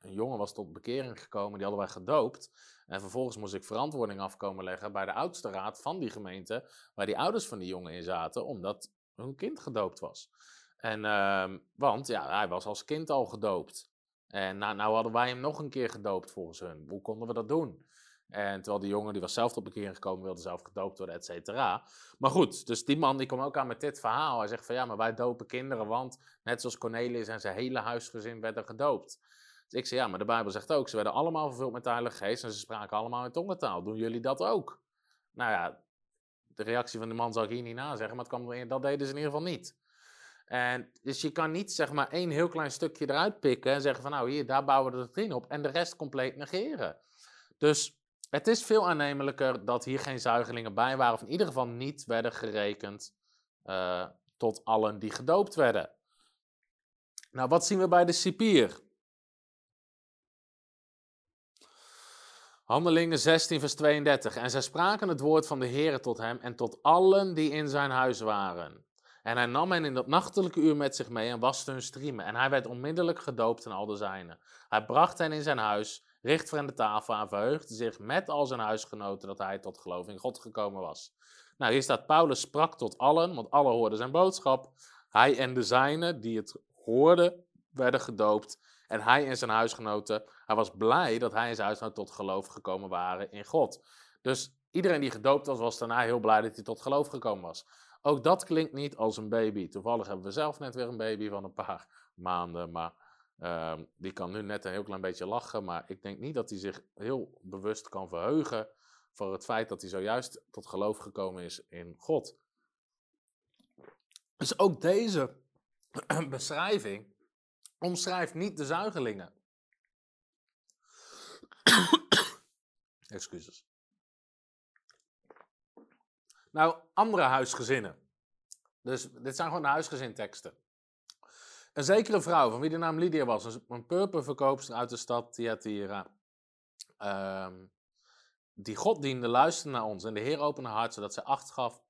een jongen was tot bekering gekomen, die hadden wij gedoopt. En vervolgens moest ik verantwoording afkomen leggen bij de oudste raad van die gemeente, waar die ouders van die jongen in zaten, omdat hun kind gedoopt was. En, uh, want ja, hij was als kind al gedoopt. En nou, nou hadden wij hem nog een keer gedoopt volgens hun. Hoe konden we dat doen? En terwijl die jongen, die was zelf tot bekering gekomen, wilde zelf gedoopt worden, et cetera. Maar goed, dus die man die kwam ook aan met dit verhaal. Hij zegt van ja, maar wij dopen kinderen, want net zoals Cornelius en zijn hele huisgezin werden gedoopt. Dus ik zei, ja, maar de Bijbel zegt ook, ze werden allemaal vervuld met de Heilige Geest en ze spraken allemaal in tongentaal. Doen jullie dat ook? Nou ja, de reactie van de man zal ik hier niet na zeggen, maar het kwam, dat deden ze in ieder geval niet. En dus je kan niet zeg maar één heel klein stukje eruit pikken en zeggen van nou hier, daar bouwen we de doctrine op en de rest compleet negeren. Dus het is veel aannemelijker dat hier geen zuigelingen bij waren, of in ieder geval niet werden gerekend uh, tot allen die gedoopt werden. Nou, wat zien we bij de cipier? Handelingen 16, vers 32. En zij spraken het woord van de Heer tot hem en tot allen die in zijn huis waren. En hij nam hen in dat nachtelijke uur met zich mee en waste hun striemen. En hij werd onmiddellijk gedoopt en al de zijnen. Hij bracht hen in zijn huis, richt voor de tafel aan, verheugde zich met al zijn huisgenoten dat hij tot geloof in God gekomen was. Nou, hier staat Paulus sprak tot allen, want alle hoorden zijn boodschap. Hij en de zijnen die het hoorden, werden gedoopt. En hij en zijn huisgenoten, hij was blij dat hij en zijn huisgenoten tot geloof gekomen waren in God. Dus iedereen die gedoopt was, was daarna heel blij dat hij tot geloof gekomen was. Ook dat klinkt niet als een baby. Toevallig hebben we zelf net weer een baby van een paar maanden, maar uh, die kan nu net een heel klein beetje lachen. Maar ik denk niet dat hij zich heel bewust kan verheugen voor het feit dat hij zojuist tot geloof gekomen is in God. Dus ook deze [clears throat] beschrijving omschrijft niet de zuigelingen. [coughs] Excuses. Nou, andere huisgezinnen. Dus dit zijn gewoon de huisgezinteksten. Een zekere vrouw, van wie de naam Lydia was, een purperverkoopster uit de stad Thyatira, ehm, die God diende, luisterde naar ons en de Heer opende haar hart, zodat zij acht gaf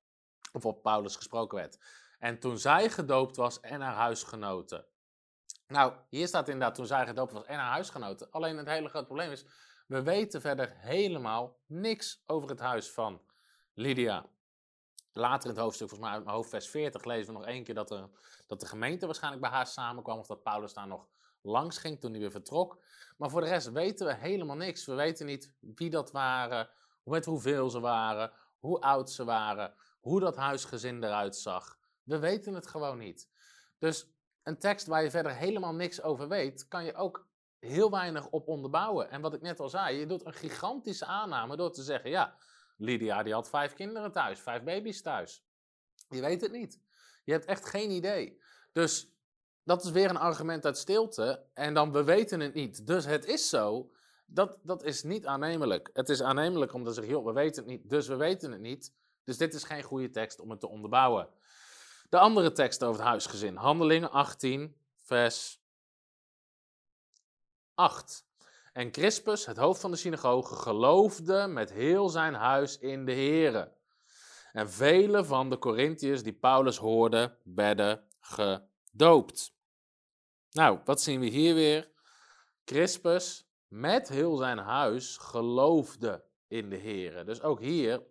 of op Paulus gesproken werd. En toen zij gedoopt was en haar huisgenoten, nou, hier staat inderdaad toen zij gedoopt was en haar huisgenoten. Alleen het hele grote probleem is, we weten verder helemaal niks over het huis van Lydia. Later in het hoofdstuk, volgens mij uit mijn hoofd vers 40, lezen we nog één keer dat, er, dat de gemeente waarschijnlijk bij haar samenkwam. Of dat Paulus daar nog langs ging toen hij weer vertrok. Maar voor de rest weten we helemaal niks. We weten niet wie dat waren, met hoeveel ze waren, hoe oud ze waren, hoe dat huisgezin eruit zag. We weten het gewoon niet. Dus een tekst waar je verder helemaal niks over weet, kan je ook heel weinig op onderbouwen. En wat ik net al zei, je doet een gigantische aanname door te zeggen, ja, Lydia die had vijf kinderen thuis, vijf baby's thuis. Je weet het niet. Je hebt echt geen idee. Dus dat is weer een argument uit stilte. En dan we weten het niet. Dus het is zo. Dat, dat is niet aannemelijk. Het is aannemelijk om te zeggen, we weten het niet, dus we weten het niet. Dus dit is geen goede tekst om het te onderbouwen. De andere tekst over het huisgezin. Handelingen 18, vers 8. En Crispus, het hoofd van de synagoge, geloofde met heel zijn huis in de Here. En vele van de Corinthiërs die Paulus hoorden, werden gedoopt. Nou, wat zien we hier weer? Crispus met heel zijn huis geloofde in de Here. Dus ook hier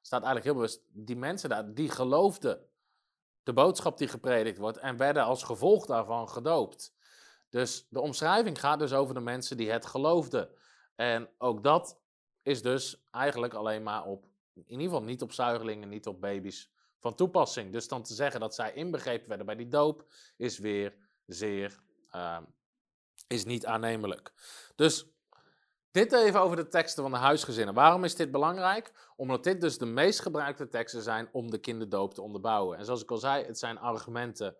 staat eigenlijk heel bewust, die mensen daar, die geloofden de boodschap die gepredikt wordt en werden als gevolg daarvan gedoopt. Dus de omschrijving gaat dus over de mensen die het geloofden. En ook dat is dus eigenlijk alleen maar op, in ieder geval niet op zuigelingen, niet op baby's van toepassing. Dus dan te zeggen dat zij inbegrepen werden bij die doop, is weer zeer, uh, is niet aannemelijk. Dus dit even over de teksten van de huisgezinnen. Waarom is dit belangrijk? Omdat dit dus de meest gebruikte teksten zijn om de kinderdoop te onderbouwen. En zoals ik al zei, het zijn argumenten.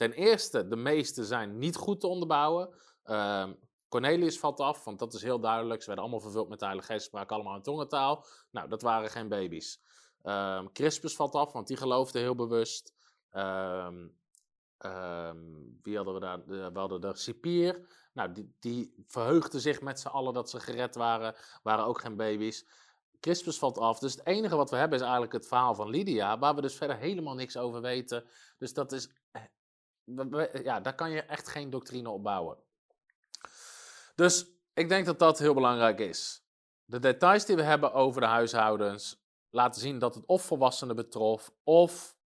Ten eerste, de meeste zijn niet goed te onderbouwen. Uh, Cornelius valt af, want dat is heel duidelijk. Ze werden allemaal vervuld met de Heilige Geest, allemaal in tongentaal. Nou, dat waren geen baby's. Uh, Crispus valt af, want die geloofde heel bewust. Uh, wie hadden we daar? We hadden de cipier. Nou, die, die verheugden zich met z'n allen dat ze gered waren. Waren ook geen baby's. Crispus valt af. Dus het enige wat we hebben is eigenlijk het verhaal van Lydia. Waar we dus verder helemaal niks over weten. Dus dat is. Eh, ja, daar kan je echt geen doctrine op bouwen. Dus ik denk dat dat heel belangrijk is. De details die we hebben over de huishoudens laten zien dat het of volwassenen betrof, of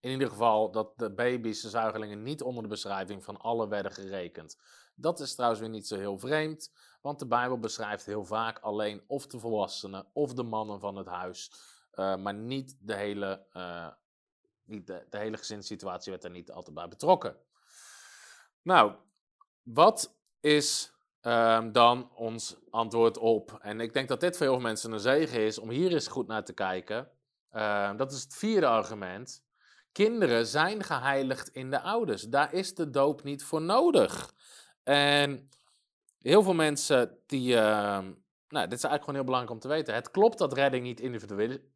in ieder geval dat de baby's, de zuigelingen, niet onder de beschrijving van alle werden gerekend. Dat is trouwens weer niet zo heel vreemd, want de Bijbel beschrijft heel vaak alleen of de volwassenen of de mannen van het huis, uh, maar niet de hele, uh, de, hele gezinssituatie werd er niet altijd bij betrokken. Nou, wat is um, dan ons antwoord op? En ik denk dat dit voor heel veel mensen een zegen is om hier eens goed naar te kijken. Uh, dat is het vierde argument. Kinderen zijn geheiligd in de ouders. Daar is de doop niet voor nodig. En heel veel mensen die. Uh, nou, dit is eigenlijk gewoon heel belangrijk om te weten. Het klopt dat redding niet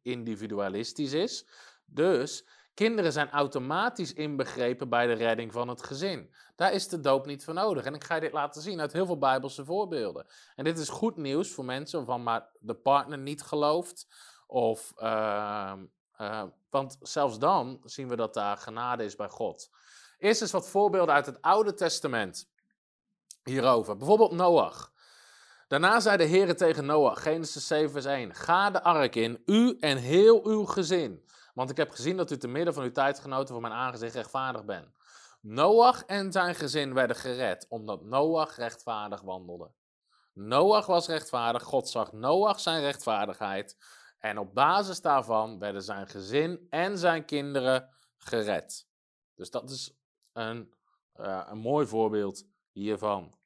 individualistisch is. Dus kinderen zijn automatisch inbegrepen bij de redding van het gezin. Daar is de doop niet voor nodig. En ik ga dit laten zien uit heel veel Bijbelse voorbeelden. En dit is goed nieuws voor mensen waarvan maar de partner niet gelooft. Of, uh, uh, want zelfs dan zien we dat daar genade is bij God. Eerst eens wat voorbeelden uit het Oude Testament hierover. Bijvoorbeeld Noach. Daarna zei de Heer tegen Noach, Genesis 7 vers 1, ga de ark in, u en heel uw gezin. Want ik heb gezien dat u te midden van uw tijdgenoten voor mijn aangezicht rechtvaardig bent. Noach en zijn gezin werden gered, omdat Noach rechtvaardig wandelde. Noach was rechtvaardig, God zag Noach zijn rechtvaardigheid. En op basis daarvan werden zijn gezin en zijn kinderen gered. Dus dat is een, uh, een mooi voorbeeld hiervan.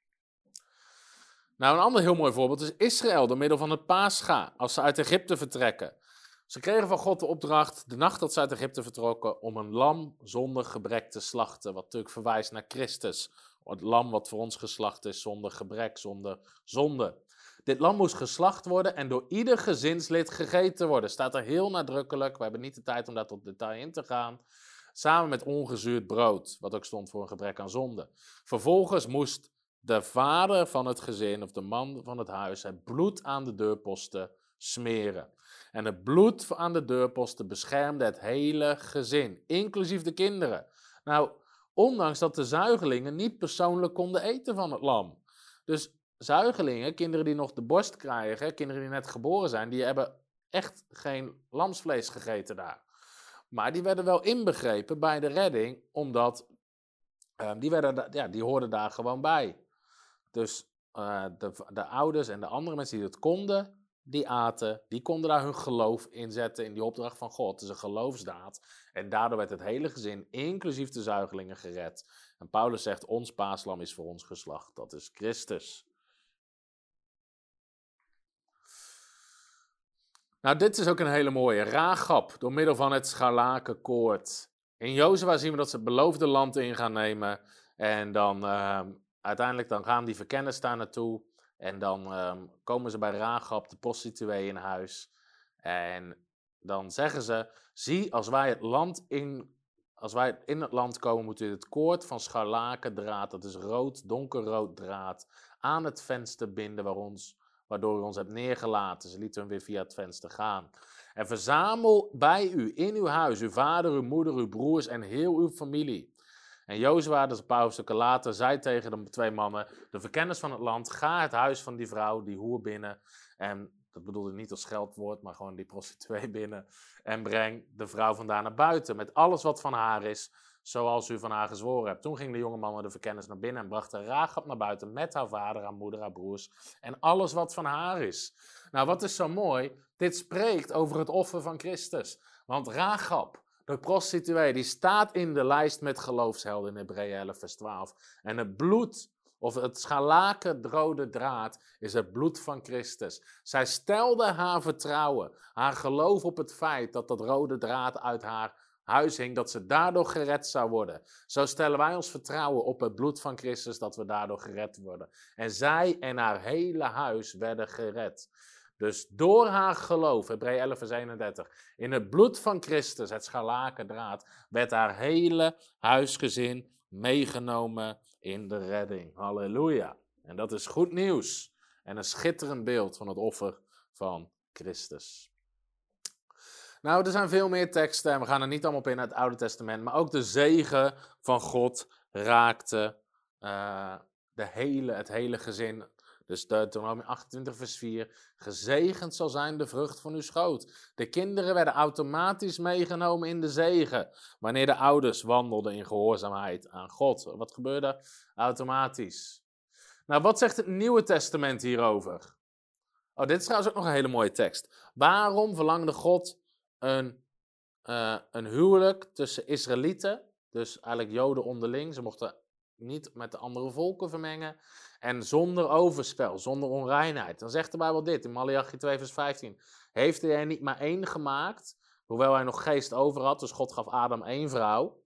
Nou, een ander heel mooi voorbeeld is Israël door middel van het Pascha, als ze uit Egypte vertrekken. Ze kregen van God de opdracht, de nacht dat ze uit Egypte vertrokken, om een lam zonder gebrek te slachten. Wat natuurlijk verwijst naar Christus. Het lam wat voor ons geslacht is zonder gebrek, zonder zonde. Dit lam moest geslacht worden en door ieder gezinslid gegeten worden. Staat er heel nadrukkelijk. We hebben niet de tijd om daar tot detail in te gaan. Samen met ongezuurd brood, wat ook stond voor een gebrek aan zonde. Vervolgens moest de vader van het gezin of de man van het huis het bloed aan de deurposten smeren. En het bloed aan de deurposten beschermde het hele gezin, inclusief de kinderen. Nou, ondanks dat de zuigelingen niet persoonlijk konden eten van het lam. Dus zuigelingen, kinderen die nog de borst krijgen, kinderen die net geboren zijn, die hebben echt geen lamsvlees gegeten daar. Maar die werden wel inbegrepen bij de redding, omdat uh, die, werden, ja, die hoorden daar gewoon bij. Dus uh, de, de ouders en de andere mensen die het konden, die aten, die konden daar hun geloof in zetten in die opdracht van God. Het is een geloofsdaad. En daardoor werd het hele gezin, inclusief de zuigelingen, gered. En Paulus zegt, ons paaslam is voor ons geslacht. Dat is Christus. Nou, dit is ook een hele mooie. Raagap, door middel van het scharlakenkoord. In Jozua zien we dat ze het beloofde land in gaan nemen. En dan ehm, uiteindelijk dan gaan die verkenners daar naartoe. En dan ehm, komen ze bij Raagap, de prostituee, in huis. En dan zeggen ze: Zie, als wij het land in. Als wij in het land komen, moet u het koord van scharlakendraad, dat is rood, donkerrood draad, aan het venster binden waar ons, waardoor u ons hebt neergelaten. Ze lieten hem weer via het venster gaan. En verzamel bij u in uw huis uw vader, uw moeder, uw broers en heel uw familie. En Jozua, dat is een paar hoofdstukken later, zei tegen de twee mannen, de verkenners van het land, ga het huis van die vrouw, die hoer binnen. En dat bedoelde niet als scheldwoord, maar gewoon die prostituee [laughs] binnen. En breng de vrouw vandaan naar buiten met alles wat van haar is, zoals u van haar gezworen hebt. Toen ging de jonge man met de verkenners naar binnen en bracht de Ragab naar buiten met haar vader, haar moeder, haar broers en alles wat van haar is. Nou, wat is zo mooi? Dit spreekt over het offer van Christus. Want Ragab, de prostituee, die staat in de lijst met geloofshelden in Hebreeën 11 vers 12. En het bloed, of het scharlaken rode draad, is het bloed van Christus. Zij stelde haar vertrouwen, haar geloof op het feit dat dat rode draad uit haar huis hing, dat ze daardoor gered zou worden. Zo stellen wij ons vertrouwen op het bloed van Christus, dat we daardoor gered worden. En zij en haar hele huis werden gered. Dus door haar geloof, Hebreeën 11 vers 31, in het bloed van Christus, het scharlakendraad, werd haar hele huisgezin meegenomen in de redding. Halleluja. En dat is goed nieuws en een schitterend beeld van het offer van Christus. Nou, er zijn veel meer teksten en we gaan er niet allemaal op in het Oude Testament, maar ook de zegen van God raakte uh, de hele, het hele gezin dus Deuteronomie 28, vers 4. Gezegend zal zijn de vrucht van uw schoot. De kinderen werden automatisch meegenomen in de zegen. Wanneer de ouders wandelden in gehoorzaamheid aan God. Wat gebeurde? Automatisch. Nou, wat zegt het Nieuwe Testament hierover? Oh, dit is trouwens ook nog een hele mooie tekst. Waarom verlangde God een, uh, een huwelijk tussen Israëlieten, dus eigenlijk Joden onderling, ze mochten niet met de andere volken vermengen. En zonder overspel, zonder onreinheid. Dan zegt de Bijbel dit in Malachi 2, vers 15. Heeft hij er niet maar één gemaakt, hoewel hij nog geest over had. Dus God gaf Adam één vrouw.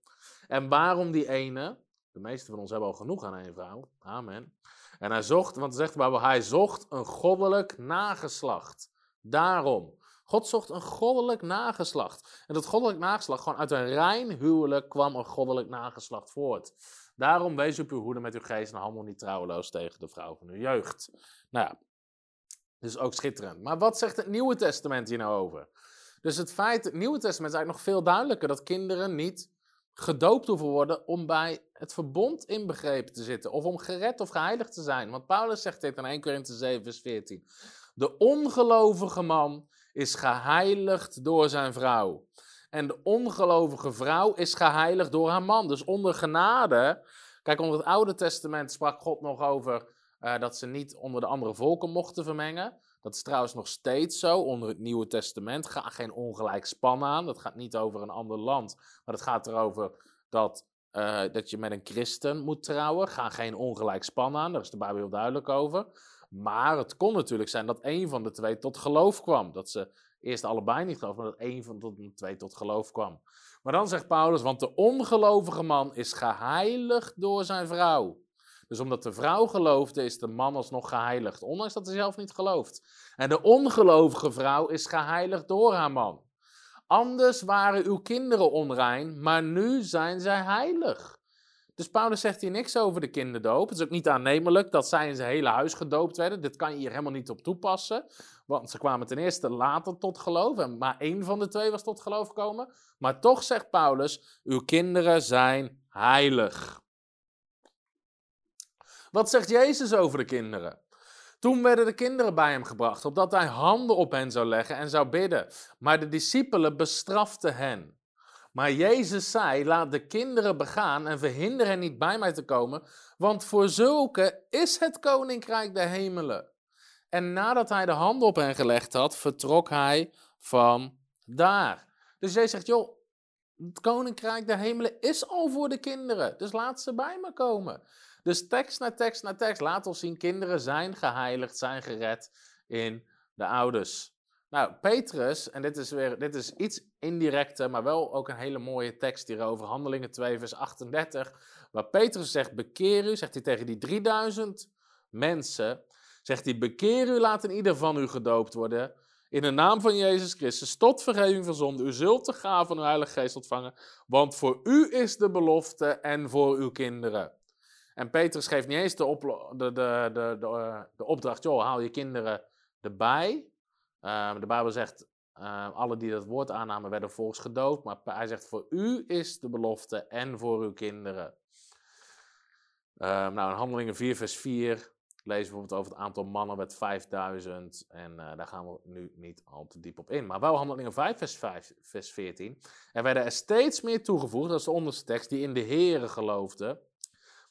En waarom die ene? De meeste van ons hebben al genoeg aan één vrouw. Amen. En hij zocht, want zegt de Bijbel, hij zocht een goddelijk nageslacht. Daarom. God zocht een goddelijk nageslacht. En dat goddelijk nageslacht, gewoon uit een rein huwelijk kwam een goddelijk nageslacht voort. Daarom wees op uw hoede met uw geest en handel niet trouweloos tegen de vrouw van uw jeugd. Nou ja, dus ook schitterend. Maar wat zegt het Nieuwe Testament hier nou over? Dus het feit, het Nieuwe Testament is eigenlijk nog veel duidelijker dat kinderen niet gedoopt hoeven worden om bij het verbond inbegrepen te zitten. Of om gered of geheiligd te zijn. Want Paulus zegt dit in 1 Korinthe 7 vers 14. De ongelovige man is geheiligd door zijn vrouw. En de ongelovige vrouw is geheiligd door haar man. Dus onder genade. Kijk, onder het Oude Testament sprak God nog over uh, dat ze niet onder de andere volken mochten vermengen. Dat is trouwens nog steeds zo onder het Nieuwe Testament. Ga geen ongelijk span aan. Dat gaat niet over een ander land. Maar het gaat erover dat, uh, dat je met een christen moet trouwen. Ga geen ongelijk span aan. Daar is de Bijbel heel duidelijk over. Maar het kon natuurlijk zijn dat een van de twee tot geloof kwam. Dat ze eerst allebei niet geloofden, maar dat één van de twee tot geloof kwam. Maar dan zegt Paulus, want de ongelovige man is geheiligd door zijn vrouw. Dus omdat de vrouw geloofde, is de man alsnog geheiligd, ondanks dat hij zelf niet gelooft. En de ongelovige vrouw is geheiligd door haar man. Anders waren uw kinderen onrein, maar nu zijn zij heilig. Dus Paulus zegt hier niks over de kinderdoop. Het is ook niet aannemelijk dat zij in zijn hele huis gedoopt werden. Dit kan je hier helemaal niet op toepassen. Want ze kwamen ten eerste later tot geloof. En maar één van de twee was tot geloof gekomen. Maar toch zegt Paulus: Uw kinderen zijn heilig. Wat zegt Jezus over de kinderen? Toen werden de kinderen bij hem gebracht, opdat hij handen op hen zou leggen en zou bidden. Maar de discipelen bestraften hen. Maar Jezus zei: Laat de kinderen begaan en verhinder hen niet bij mij te komen, want voor zulke is het koninkrijk der hemelen. En nadat hij de hand op hen gelegd had, vertrok hij van daar. Dus Jezus zegt, joh, het koninkrijk der hemelen is al voor de kinderen. Dus laat ze bij me komen. Dus tekst na tekst na tekst. Laat ons zien, kinderen zijn geheiligd, zijn gered in de ouders. Nou, Petrus, en dit is, weer, dit is iets indirecter, maar wel ook een hele mooie tekst hierover. Handelingen 2, vers 38. Waar Petrus zegt, bekeer u, zegt hij tegen die 3000 mensen. Zegt hij, bekeer u, laat in ieder van u gedoopt worden. In de naam van Jezus Christus, tot vergeving van zonde. U zult de gave van de Heilige Geest ontvangen. Want voor u is de belofte en voor uw kinderen. En Petrus geeft niet eens de, de, de, de, de, eh, de opdracht, joh, haal je kinderen erbij. Uh, de Bijbel zegt, uh, alle die dat woord aannamen werden volgens gedood. Maar hij zegt, voor u is de belofte en voor uw kinderen. Uh, nou, in Handelingen 4 vers 4 lezen we bijvoorbeeld over het aantal mannen met 5000. En uh, daar gaan we nu niet al te diep op in. Maar wel Handelingen 5 vers, 5, vers 14. Er werden er steeds meer toegevoegd, dat is de onderste tekst, die in de Here geloofden.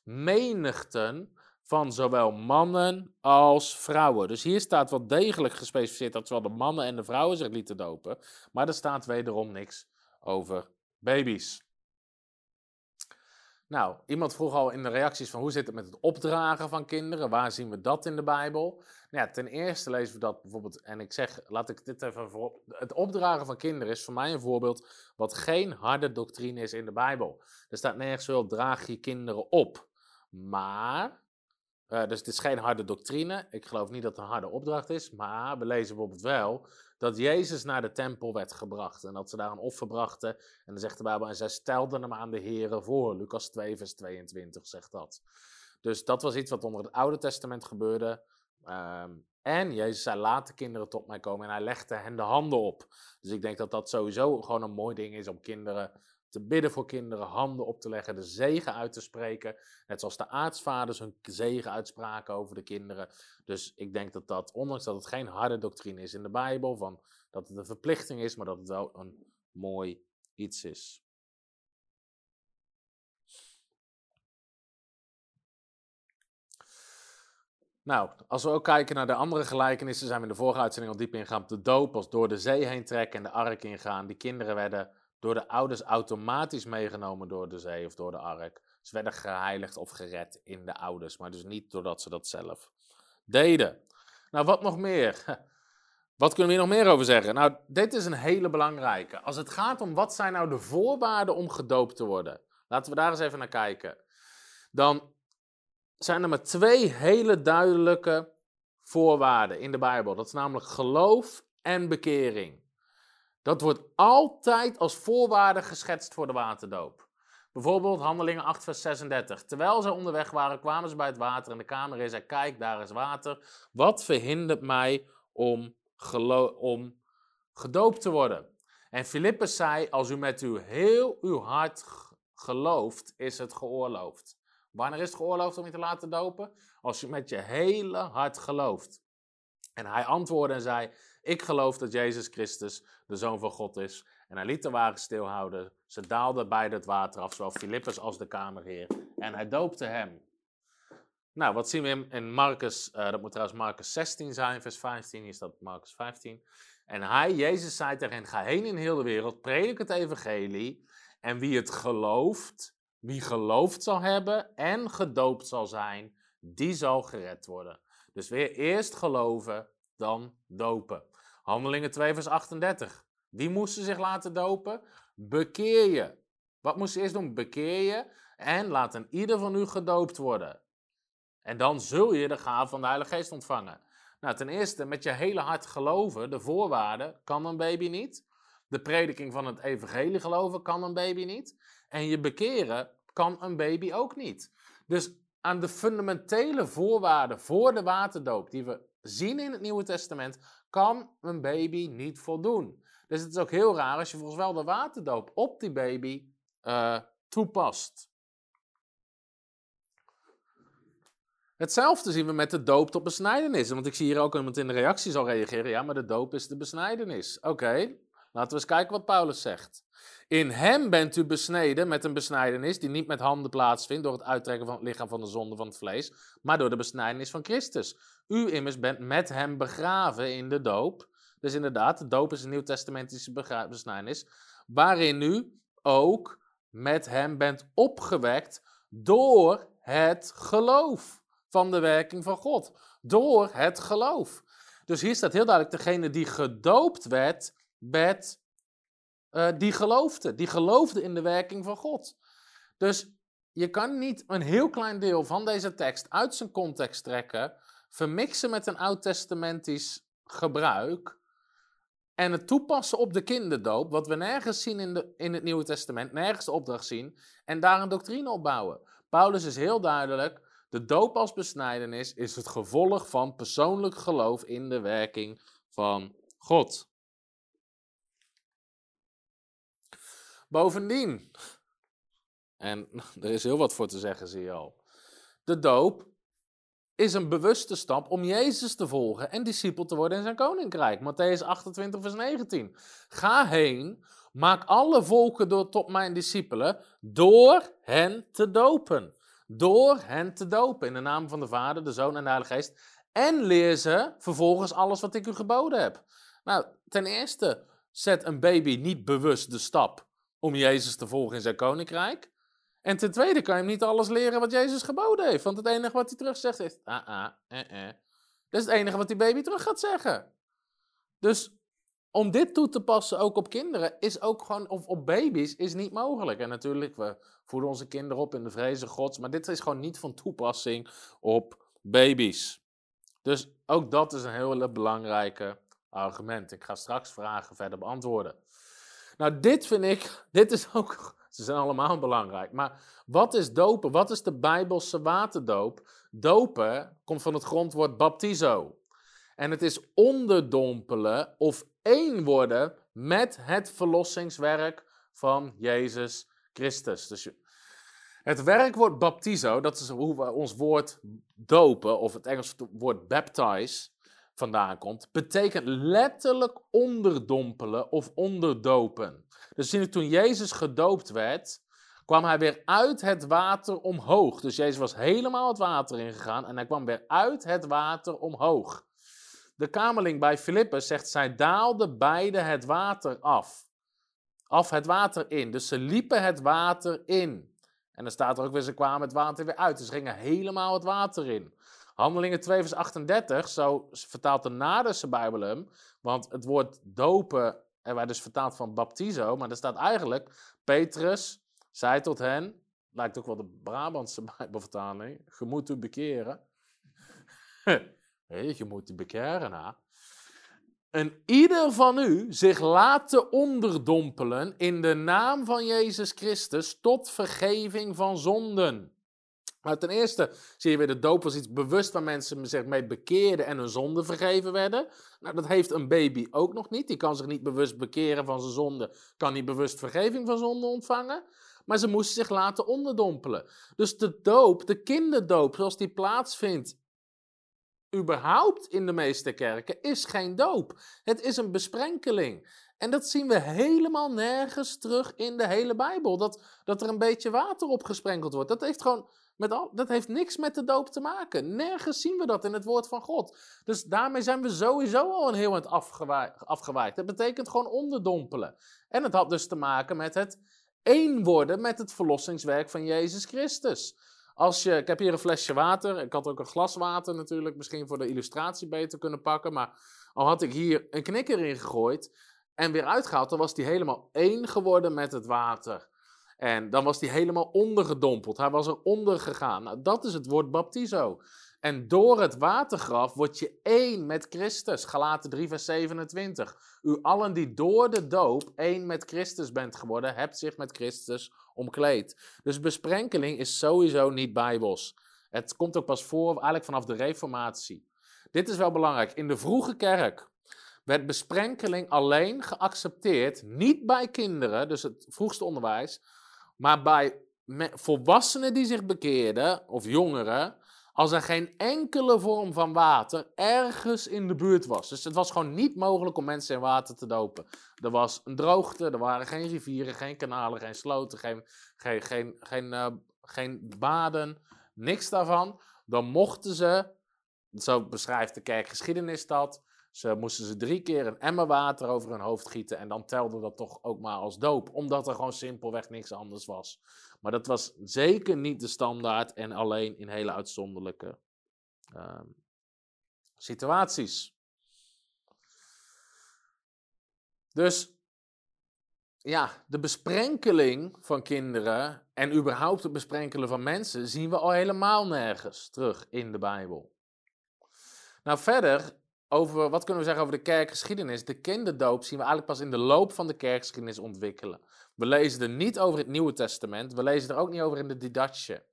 Menigten van zowel mannen als vrouwen. Dus hier staat wel degelijk gespecificeerd dat zowel de mannen en de vrouwen zich lieten dopen. Maar er staat wederom niks over baby's. Nou, iemand vroeg al in de reacties van hoe zit het met het opdragen van kinderen? Waar zien we dat in de Bijbel? Nou ja, ten eerste lezen we dat bijvoorbeeld, en ik zeg, laat ik dit even voorop. Het opdragen van kinderen is voor mij een voorbeeld wat geen harde doctrine is in de Bijbel. Er staat nergens wel, draag je kinderen op. Maar uh, dus het is geen harde doctrine. Ik geloof niet dat het een harde opdracht is. Maar we lezen bijvoorbeeld wel dat Jezus naar de tempel werd gebracht. En dat ze daar een offer brachten. En dan zegt de Bijbel, en zij stelden hem aan de Here voor. Lucas 2, vers 22 zegt dat. Dus dat was iets wat onder het Oude Testament gebeurde. Um, en Jezus zei, laat de kinderen tot mij komen. En hij legde hen de handen op. Dus ik denk dat dat sowieso gewoon een mooi ding is om kinderen te bidden voor kinderen, handen op te leggen, de zegen uit te spreken. Net zoals de aartsvaders hun zegen uitspraken over de kinderen. Dus ik denk dat dat, ondanks dat het geen harde doctrine is in de Bijbel, van dat het een verplichting is, maar dat het wel een mooi iets is. Nou, als we ook kijken naar de andere gelijkenissen, zijn we in de vorige uitzending al diep ingegaan de doop, als door de zee heen trekken en de ark ingaan. Die kinderen werden door de ouders automatisch meegenomen door de zee of door de ark. Ze werden geheiligd of gered in de ouders, maar dus niet doordat ze dat zelf deden. Nou, wat nog meer? [laughs] Wat kunnen we hier nog meer over zeggen? Nou, dit is een hele belangrijke. Als het gaat om wat zijn nou de voorwaarden om gedoopt te worden, laten we daar eens even naar kijken. Dan zijn er maar twee hele duidelijke voorwaarden in de Bijbel. Dat is namelijk geloof en bekering. Dat wordt altijd als voorwaarde geschetst voor de waterdoop. Bijvoorbeeld Handelingen 8, vers 36. Terwijl ze onderweg waren, kwamen ze bij het water en de kamer en zei: Kijk, daar is water. Wat verhindert mij om, om gedoopt te worden? En Filippus zei: Als u met uw heel uw hart gelooft, is het geoorloofd. Wanneer is het geoorloofd om je te laten dopen? Als je met je hele hart gelooft. En hij antwoordde en zei: Ik geloof dat Jezus Christus de Zoon van God is. En hij liet de wagen stilhouden. Ze daalden beide het water af, zowel Filippus als de kamerheer. En hij doopte hem. Nou, wat zien we in, Marcus, uh, dat moet trouwens Marcus 16 zijn, vers 15, hier staat Marcus 15. En hij, Jezus, zei tegen ga heen in heel de wereld, predik het evangelie. En wie het gelooft, wie geloofd zal hebben en gedoopt zal zijn, die zal gered worden. Dus weer eerst geloven, dan dopen. Handelingen 2, vers 38. Wie moesten zich laten dopen? Bekeer je. Wat moest je eerst doen? Bekeer je en laat een ieder van u gedoopt worden. En dan zul je de gave van de Heilige Geest ontvangen. Nou, ten eerste, met je hele hart geloven, de voorwaarden, kan een baby niet. De prediking van het evangelie geloven kan een baby niet. En je bekeren kan een baby ook niet. Dus aan de fundamentele voorwaarden voor de waterdoop, die we zien in het Nieuwe Testament, kan een baby niet voldoen. Dus het is ook heel raar als je volgens wel de waterdoop op die baby uh, toepast. Hetzelfde zien we met de doop tot besnijdenis. Want ik zie hier ook iemand in de reacties al reageren. Ja, maar de doop is de besnijdenis. Oké, laten we eens kijken wat Paulus zegt. In hem bent u besneden met een besnijdenis die niet met handen plaatsvindt door het uittrekken van het lichaam van de zonde van het vlees, maar door de besnijdenis van Christus. U immers bent met hem begraven in de doop. Dus inderdaad, de doop is een nieuwtestamentische besnijdenis, waarin u ook met hem bent opgewekt door het geloof van de werking van God. Door het geloof. Dus hier staat heel duidelijk, degene die gedoopt werd, werd uh, die geloofde. Die geloofde in de werking van God. Dus je kan niet een heel klein deel van deze tekst uit zijn context trekken, vermixen met een oud-testamentisch gebruik en het toepassen op de kinderdoop, wat we nergens zien in, de, in het Nieuwe Testament, nergens de opdracht zien, en daar een doctrine op bouwen. Paulus is heel duidelijk, de doop als besnijdenis is het gevolg van persoonlijk geloof in de werking van God. Bovendien, en er is heel wat voor te zeggen, zie je al. De doop is een bewuste stap om Jezus te volgen en discipel te worden in zijn koninkrijk. Matthäus 28, vers 19. Ga heen, maak alle volken door, tot mijn discipelen, door hen te dopen. Door hen te dopen in de naam van de Vader, de Zoon en de Heilige Geest. En leer ze vervolgens alles wat ik u geboden heb. Nou, ten eerste, zet een baby niet bewust de stap om Jezus te volgen in zijn koninkrijk. En ten tweede kan je hem niet alles leren wat Jezus geboden heeft. Want het enige wat hij terug zegt is, ah, ah, eh, eh. Dat is het enige wat die baby terug gaat zeggen. Dus om dit toe te passen ook op kinderen, is ook gewoon, of op baby's, is niet mogelijk. En natuurlijk, we voeden onze kinderen op in de vrezen gods, maar dit is gewoon niet van toepassing op baby's. Dus ook dat is een hele belangrijke argument. Ik ga straks vragen verder beantwoorden. Nou, dit vind ik, dit is ook [laughs] ze zijn allemaal belangrijk. Maar wat is dopen? Wat is de Bijbelse waterdoop? Dopen komt van het grondwoord baptizo. En het is onderdompelen of één worden met het verlossingswerk van Jezus Christus. Dus het werkwoord baptizo, dat is hoe we ons woord dopen, of het Engelse woord baptize vandaan komt, betekent letterlijk onderdompelen of onderdopen. Dus toen Jezus gedoopt werd, kwam hij weer uit het water omhoog. Dus Jezus was helemaal het water ingegaan en hij kwam weer uit het water omhoog. De kamerling bij Filippus zegt, zij daalden beide het water af. Af het water in. Dus ze liepen het water in. En dan staat er ook weer, ze kwamen het water weer uit. Dus ze gingen helemaal het water in. Handelingen 2 vers 38, zo vertaalt de Naderse Bijbel hem. Want het woord dopen en wij dus vertaald van baptizo, maar er staat eigenlijk, Petrus zei tot hen, lijkt ook wel de Brabantse [laughs] Bijbelvertaling, je moet u bekeren. [laughs] hey, je moet u bekeren, ha. En ieder van u zich laten onderdompelen in de naam van Jezus Christus tot vergeving van zonden. Maar ten eerste zie je weer, de doop was iets bewust waar mensen zich mee bekeerden en hun zonde vergeven werden. Nou, dat heeft een baby ook nog niet. Die kan zich niet bewust bekeren van zijn zonde, kan niet bewust vergeving van zonde ontvangen. Maar ze moesten zich laten onderdompelen. Dus de doop, de kinderdoop, zoals die plaatsvindt, überhaupt in de meeste kerken, is geen doop. Het is een besprenkeling. En dat zien we helemaal nergens terug in de hele Bijbel. Dat, dat er een beetje water op gesprenkeld wordt. Dat heeft gewoon dat heeft niks met de doop te maken. Nergens zien we dat in het woord van God. Dus daarmee zijn we sowieso al een heel eind afgewijkt. Dat betekent gewoon onderdompelen. En het had dus te maken met het één worden met het verlossingswerk van Jezus Christus. Als je, ik heb hier een flesje water. Ik had ook een glas water natuurlijk, misschien voor de illustratie beter kunnen pakken. Maar al had ik hier een knikker in gegooid en weer uitgehaald, dan was die helemaal één geworden met het water. En dan was hij helemaal ondergedompeld. Hij was er onder gegaan. Nou, dat is het woord baptizo. En door het watergraf word je één met Christus. Galaten 3, vers 27. U allen die door de doop één met Christus bent geworden, hebt zich met Christus omkleed. Dus besprenkeling is sowieso niet bijbels. Het komt ook pas voor, eigenlijk vanaf de Reformatie. Dit is wel belangrijk. In de vroege kerk werd besprenkeling alleen geaccepteerd, niet bij kinderen, dus het vroegste onderwijs, maar bij volwassenen die zich bekeerden, of jongeren, als er geen enkele vorm van water ergens in de buurt was. Dus het was gewoon niet mogelijk om mensen in water te dopen. Er was een droogte, er waren geen rivieren, geen kanalen, geen sloten, geen, geen, geen, geen, uh, geen baden, niks daarvan. Dan mochten ze, zo beschrijft de kerkgeschiedenis dat, ze moesten ze drie keer een emmer water over hun hoofd gieten en dan telde dat toch ook maar als doop, omdat er gewoon simpelweg niks anders was. Maar dat was zeker niet de standaard en alleen in hele uitzonderlijke uh, situaties. Dus ja, de besprenkeling van kinderen en überhaupt het besprenkelen van mensen zien we al helemaal nergens terug in de Bijbel. Nou, verder over, wat kunnen we zeggen over de kerkgeschiedenis? De kinderdoop zien we eigenlijk pas in de loop van de kerkgeschiedenis ontwikkelen. We lezen er niet over het Nieuwe Testament, we lezen er ook niet over in de Didache.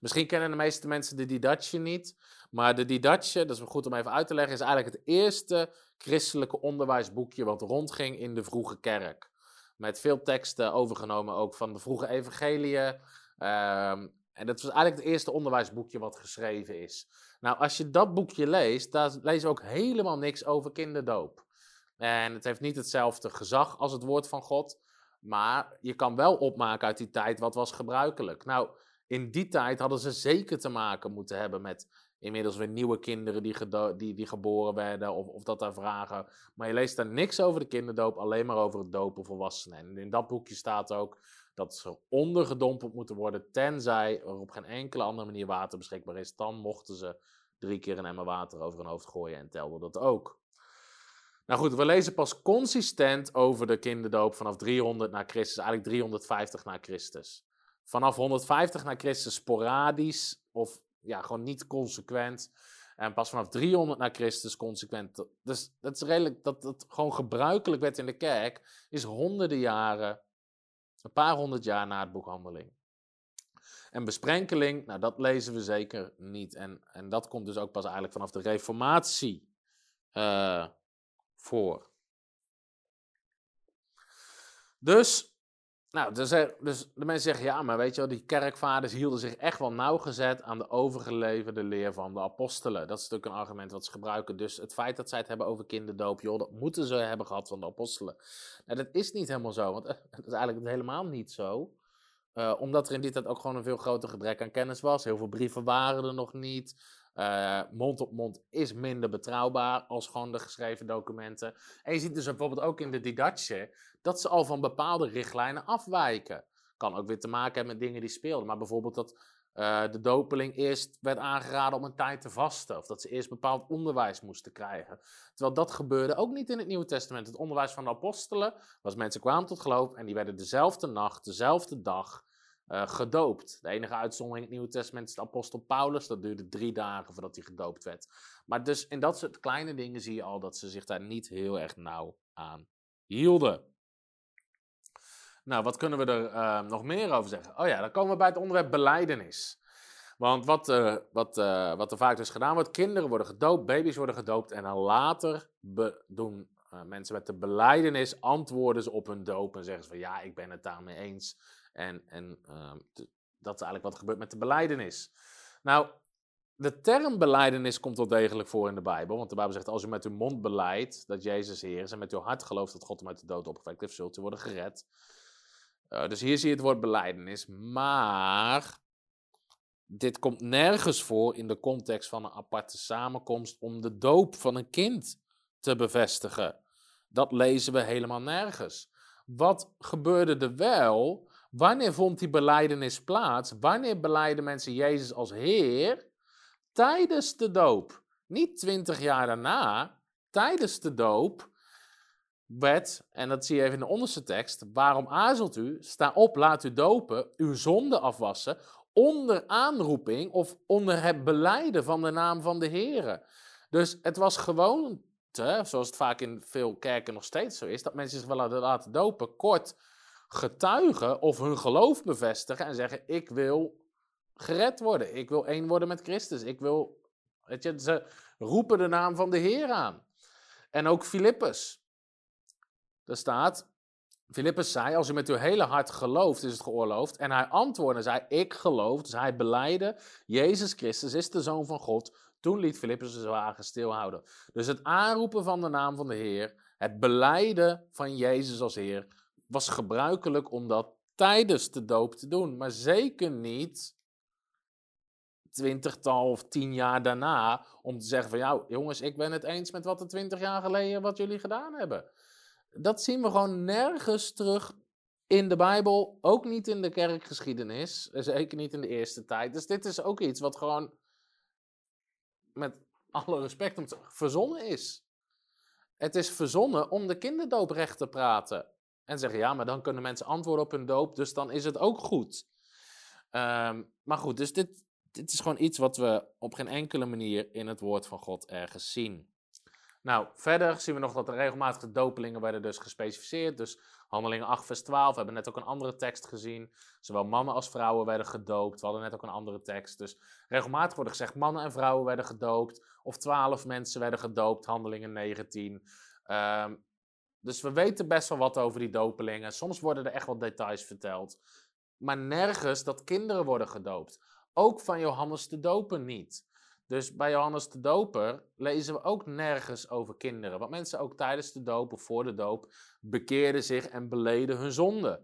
Misschien kennen de meeste mensen de Didache niet, maar de Didache, dat is goed om even uit te leggen, is eigenlijk het eerste christelijke onderwijsboekje wat rondging in de vroege kerk. Met veel teksten overgenomen ook van de vroege evangeliën. Ehm, en dat was eigenlijk het eerste onderwijsboekje wat geschreven is. Nou, als je dat boekje leest, daar lees ook helemaal niks over kinderdoop. En het heeft niet hetzelfde gezag als het woord van God. Maar je kan wel opmaken uit die tijd wat was gebruikelijk. Nou, in die tijd hadden ze zeker te maken moeten hebben met inmiddels weer nieuwe kinderen die, die, die geboren werden. Of, of dat daar vragen. Maar je leest daar niks over de kinderdoop, alleen maar over het dopen volwassenen. En in dat boekje staat ook dat ze ondergedompeld moeten worden, tenzij er op geen enkele andere manier water beschikbaar is. Dan mochten ze drie keer een emmer water over hun hoofd gooien en telde dat ook. Nou goed, we lezen pas consistent over de kinderdoop vanaf 300 na Christus, eigenlijk 350 na Christus. Vanaf 150 na Christus sporadisch of ja, gewoon niet consequent. En pas vanaf 300 na Christus consequent. Dus dat is redelijk, dat het gewoon gebruikelijk werd in de kerk, is honderden jaren een paar honderd jaar na het boekhandeling. En besprenkeling, nou dat lezen we zeker niet. En, en dat komt dus ook pas eigenlijk vanaf de Reformatie uh, voor. Dus, nou, dus, dus de mensen zeggen, ja, maar weet je wel, die kerkvaders hielden zich echt wel nauwgezet aan de overgeleverde leer van de apostelen. Dat is natuurlijk een argument wat ze gebruiken. Dus het feit dat zij het hebben over kinderdoop, joh, dat moeten ze hebben gehad van de apostelen. Nou, dat is niet helemaal zo, want [laughs] dat is eigenlijk helemaal niet zo. Uh, omdat er in die tijd ook gewoon een veel groter gebrek aan kennis was. Heel veel brieven waren er nog niet. Uh, mond op mond is minder betrouwbaar als gewoon de geschreven documenten. En je ziet dus bijvoorbeeld ook in de Didache dat ze al van bepaalde richtlijnen afwijken. Kan ook weer te maken hebben met dingen die speelden. Maar bijvoorbeeld dat uh, de dopeling eerst werd aangeraden om een tijd te vasten. Of dat ze eerst bepaald onderwijs moesten krijgen. Terwijl dat gebeurde ook niet in het Nieuwe Testament. Het onderwijs van de apostelen was mensen kwamen tot geloof en die werden dezelfde nacht, dezelfde dag uh, gedoopt. De enige uitzondering in het Nieuwe Testament is de apostel Paulus. Dat duurde drie dagen voordat hij gedoopt werd. Maar dus in dat soort kleine dingen zie je al dat ze zich daar niet heel erg nauw aan hielden. Nou, wat kunnen we er uh, nog meer over zeggen? Oh ja, dan komen we bij het onderwerp beleidenis. Want wat, uh, wat, uh, wat er vaak dus gedaan wordt, kinderen worden gedoopt, baby's worden gedoopt en dan later doen mensen met de beleidenis antwoorden ze op hun doop en zeggen ze van ja, ik ben het daarmee eens. En, en uh, dat is eigenlijk wat er gebeurt met de beleidenis. Nou, de term beleidenis komt wel degelijk voor in de Bijbel. Want de Bijbel zegt, als u met uw mond beleidt dat Jezus Heer is... en met uw hart gelooft dat God hem uit de dood opgewekt heeft... zult u worden gered. Uh, dus hier zie je het woord beleidenis. Maar dit komt nergens voor in de context van een aparte samenkomst... om de doop van een kind te bevestigen. Dat lezen we helemaal nergens. Wat gebeurde er wel Wanneer vond die beleidenis plaats? Wanneer beleiden mensen Jezus als Heer? Tijdens de doop. Niet twintig jaar daarna, tijdens de doop werd, en dat zie je even in de onderste tekst, waarom aarzelt u? Sta op, laat u dopen, uw zonde afwassen, onder aanroeping of onder het beleiden van de naam van de Heer. Dus het was gewoon, zoals het vaak in veel kerken nog steeds zo is, dat mensen zich wel laten dopen, kort getuigen of hun geloof bevestigen en zeggen: Ik wil gered worden. Ik wil één worden met Christus. Ik wil. Weet je, ze roepen de naam van de Heer aan. En ook Filippus. Er staat: Filippus zei, als u met uw hele hart gelooft, is het geoorloofd. En hij antwoordde zei, ik geloof. Dus hij beleidde, Jezus Christus is de Zoon van God. Toen liet Filippus zijn wagen stilhouden. Dus het aanroepen van de naam van de Heer, het beleiden van Jezus als Heer, was gebruikelijk om dat tijdens de doop te doen. Maar zeker niet twintigtal of tien jaar daarna om te zeggen van ja, jongens, ik ben het eens met wat er twintig jaar geleden wat jullie gedaan hebben. Dat zien we gewoon nergens terug in de Bijbel, ook niet in de kerkgeschiedenis, zeker niet in de eerste tijd. Dus dit is ook iets wat gewoon met alle respect om verzonnen is. Het is verzonnen om de kinderdooprecht te praten. En zeggen, ja, maar dan kunnen mensen antwoorden op hun doop, dus dan is het ook goed. Ehm, maar goed, dus dit, dit is gewoon iets wat we op geen enkele manier in het woord van God ergens zien. Nou, verder zien we nog dat de regelmatige dopelingen werden dus gespecificeerd. Dus handelingen 8 vers 12, we hebben net ook een andere tekst gezien. Zowel mannen als vrouwen werden gedoopt. We hadden net ook een andere tekst. Dus regelmatig wordt gezegd mannen en vrouwen werden gedoopt. Of 12 mensen werden gedoopt, handelingen 19. Ehm, dus we weten best wel wat over die dopelingen. Soms worden er echt wat details verteld. Maar nergens dat kinderen worden gedoopt. Ook van Johannes de Doper niet. Dus bij Johannes de Doper lezen we ook nergens over kinderen. Want mensen ook tijdens de doop of voor de doop bekeerden zich en beleden hun zonde.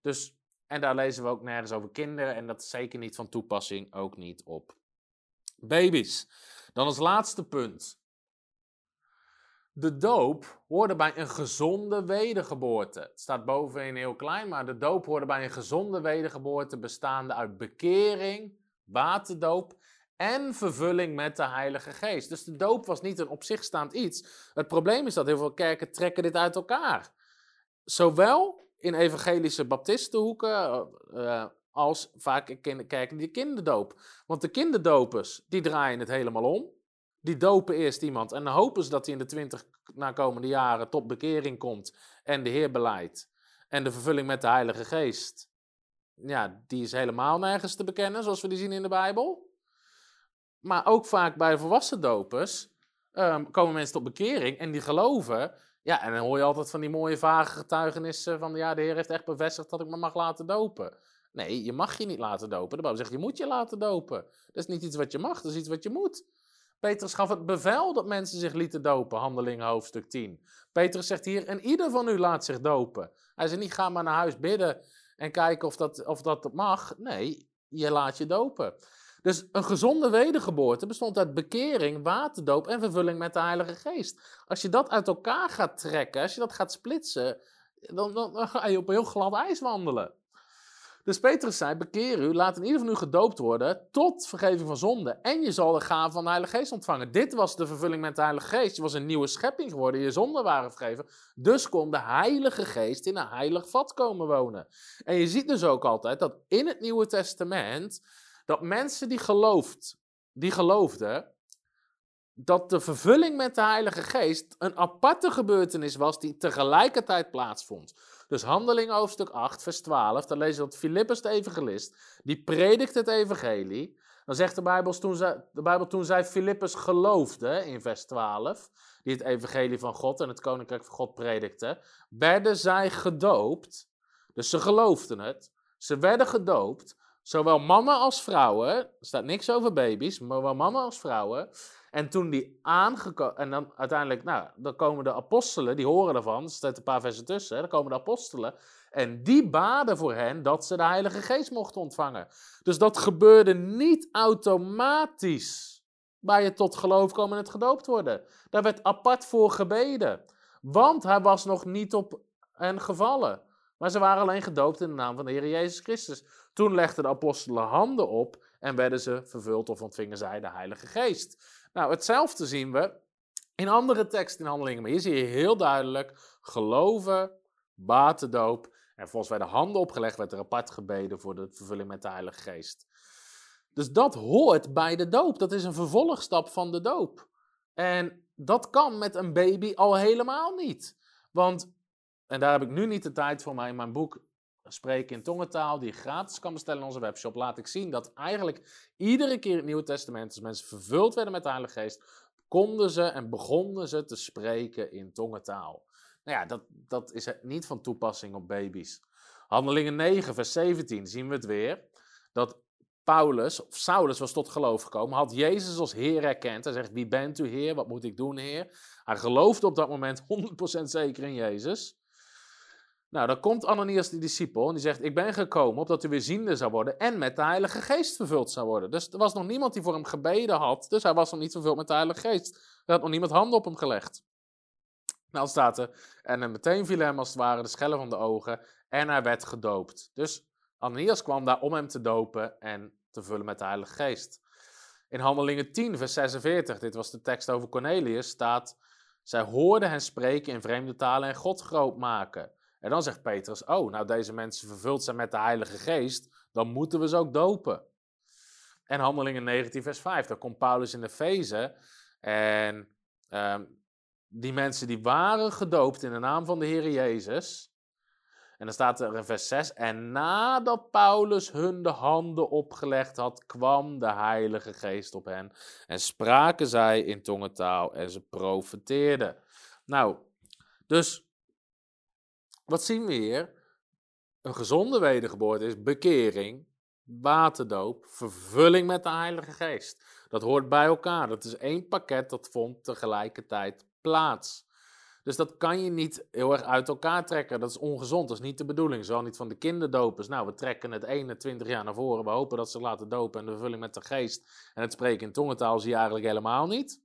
Dus, en daar lezen we ook nergens over kinderen. En dat is zeker niet van toepassing, ook niet op baby's. Dan als laatste punt. De doop hoorde bij een gezonde wedergeboorte. Het staat bovenin heel klein, maar de doop hoorde bij een gezonde wedergeboorte bestaande uit bekering, waterdoop en vervulling met de Heilige Geest. Dus de doop was niet een op zich staand iets. Het probleem is dat heel veel kerken trekken dit uit elkaar. Zowel in evangelische baptistenhoeken uh, als vaak in kerken die kinderdoop. Want de kinderdopers, die draaien het helemaal om. Die dopen eerst iemand en dan hopen ze dat hij in de twintig nakomende jaren tot bekering komt en de Heer beleidt. En de vervulling met de Heilige Geest, ja, die is helemaal nergens te bekennen, zoals we die zien in de Bijbel. Maar ook vaak bij volwassen dopers um, komen mensen tot bekering en die geloven. Ja, en dan hoor je altijd van die mooie vage getuigenissen van ja, de Heer heeft echt bevestigd dat ik me mag laten dopen. Nee, je mag je niet laten dopen. De Bijbel zegt je moet je laten dopen. Dat is niet iets wat je mag, dat is iets wat je moet. Petrus gaf het bevel dat mensen zich lieten dopen, handelingen hoofdstuk 10. Petrus zegt hier, en ieder van u laat zich dopen. Hij zegt niet, ga maar naar huis bidden en kijken of dat, of dat mag. Nee, je laat je dopen. Dus een gezonde wedergeboorte bestond uit bekering, waterdoop en vervulling met de Heilige Geest. Als je dat uit elkaar gaat trekken, als je dat gaat splitsen, dan, dan, ga je op een heel glad ijs wandelen. Dus Petrus zei, bekeer u, laat in ieder van u gedoopt worden tot vergeving van zonde. En je zal de gave van de Heilige Geest ontvangen. Dit was de vervulling met de Heilige Geest. Je was een nieuwe schepping geworden, je zonden waren vergeven. Dus kon de Heilige Geest in een heilig vat komen wonen. En je ziet dus ook altijd dat in het Nieuwe Testament, dat mensen die, gelooft, die geloofden, dat de vervulling met de Heilige Geest een aparte gebeurtenis was die tegelijkertijd plaatsvond. Dus Handeling hoofdstuk 8, vers 12, dan lezen we dat Filippus de evangelist, die predikt het evangelie. Dan zegt de Bijbel toen, zij, de Bijbel toen zij Filippus geloofde, in vers 12, die het evangelie van God en het koninkrijk van God predikte, werden zij gedoopt. Dus ze geloofden het. Ze werden gedoopt, zowel mannen als vrouwen. Er staat niks over baby's, maar zowel mannen als vrouwen. En toen die aangekomen. En dan uiteindelijk, nou, dan komen de apostelen, die horen ervan. Er staat een paar versen tussen. Dan komen de apostelen. En die baden voor hen dat ze de Heilige Geest mochten ontvangen. Dus dat gebeurde niet automatisch. Bij je tot geloof komen en het gedoopt worden. Daar werd apart voor gebeden. Want hij was nog niet op hen gevallen. Maar ze waren alleen gedoopt in de naam van de Heer Jezus Christus. Toen legden de apostelen handen op en werden ze vervuld of ontvingen zij de Heilige Geest. Nou, hetzelfde zien we in andere teksten in handelingen. Maar hier zie je heel duidelijk geloven, waterdoop. En volgens wij de handen opgelegd werd er apart gebeden voor de vervulling met de Heilige Geest. Dus dat hoort bij de doop. Dat is een vervolgstap van de doop. En dat kan met een baby al helemaal niet. Want, en daar heb ik nu niet de tijd voor, maar in mijn boek Spreken in tongentaal, die je gratis kan bestellen in onze webshop, laat ik zien dat eigenlijk iedere keer in het Nieuwe Testament, als mensen vervuld werden met de Heilige Geest, konden ze en begonnen ze te spreken in tongentaal. Nou ja, dat, dat is niet van toepassing op baby's. Handelingen 9, vers 17 zien we het weer. Dat Paulus, of Saulus was tot geloof gekomen, had Jezus als Heer erkend. Hij zegt, wie bent u Heer, wat moet ik doen Heer? Hij geloofde op dat moment 100% zeker in Jezus. Nou, dan komt Ananias de discipel en die zegt, ik ben gekomen opdat u weer ziende zou worden en met de Heilige Geest vervuld zou worden. Dus er was nog niemand die voor hem gebeden had, dus hij was nog niet vervuld met de Heilige Geest. Er had nog niemand handen op hem gelegd. Nou, staat er, en meteen viel hem als het ware de schellen van de ogen en hij werd gedoopt. Dus Ananias kwam daar om hem te dopen en te vullen met de Heilige Geest. In Handelingen 10, vers 46, dit was de tekst over Cornelius, staat: Zij hoorden hen spreken in vreemde talen en God groot maken. En dan zegt Petrus: Oh, nou deze mensen vervuld zijn met de Heilige Geest, dan moeten we ze ook dopen. En Handelingen 19, vers 5, daar komt Paulus in de Efeze. En ehm, die mensen die waren gedoopt in de naam van de Heer Jezus. En dan staat er in vers 6: En nadat Paulus hun de handen opgelegd had, kwam de Heilige Geest op hen. En spraken zij in tongentaal en ze profeteerden. Nou, dus wat zien we hier? Een gezonde wedergeboorte is bekering, waterdoop, vervulling met de Heilige Geest. Dat hoort bij elkaar. Dat is één pakket dat vond tegelijkertijd plaats. Dus dat kan je niet heel erg uit elkaar trekken. Dat is ongezond, dat is niet de bedoeling. Zo niet van de kinderdopers. Nou, we trekken het 21 jaar naar voren. We hopen dat ze laten dopen en de vervulling met de geest. En het spreken in tongentaal zie je eigenlijk helemaal niet.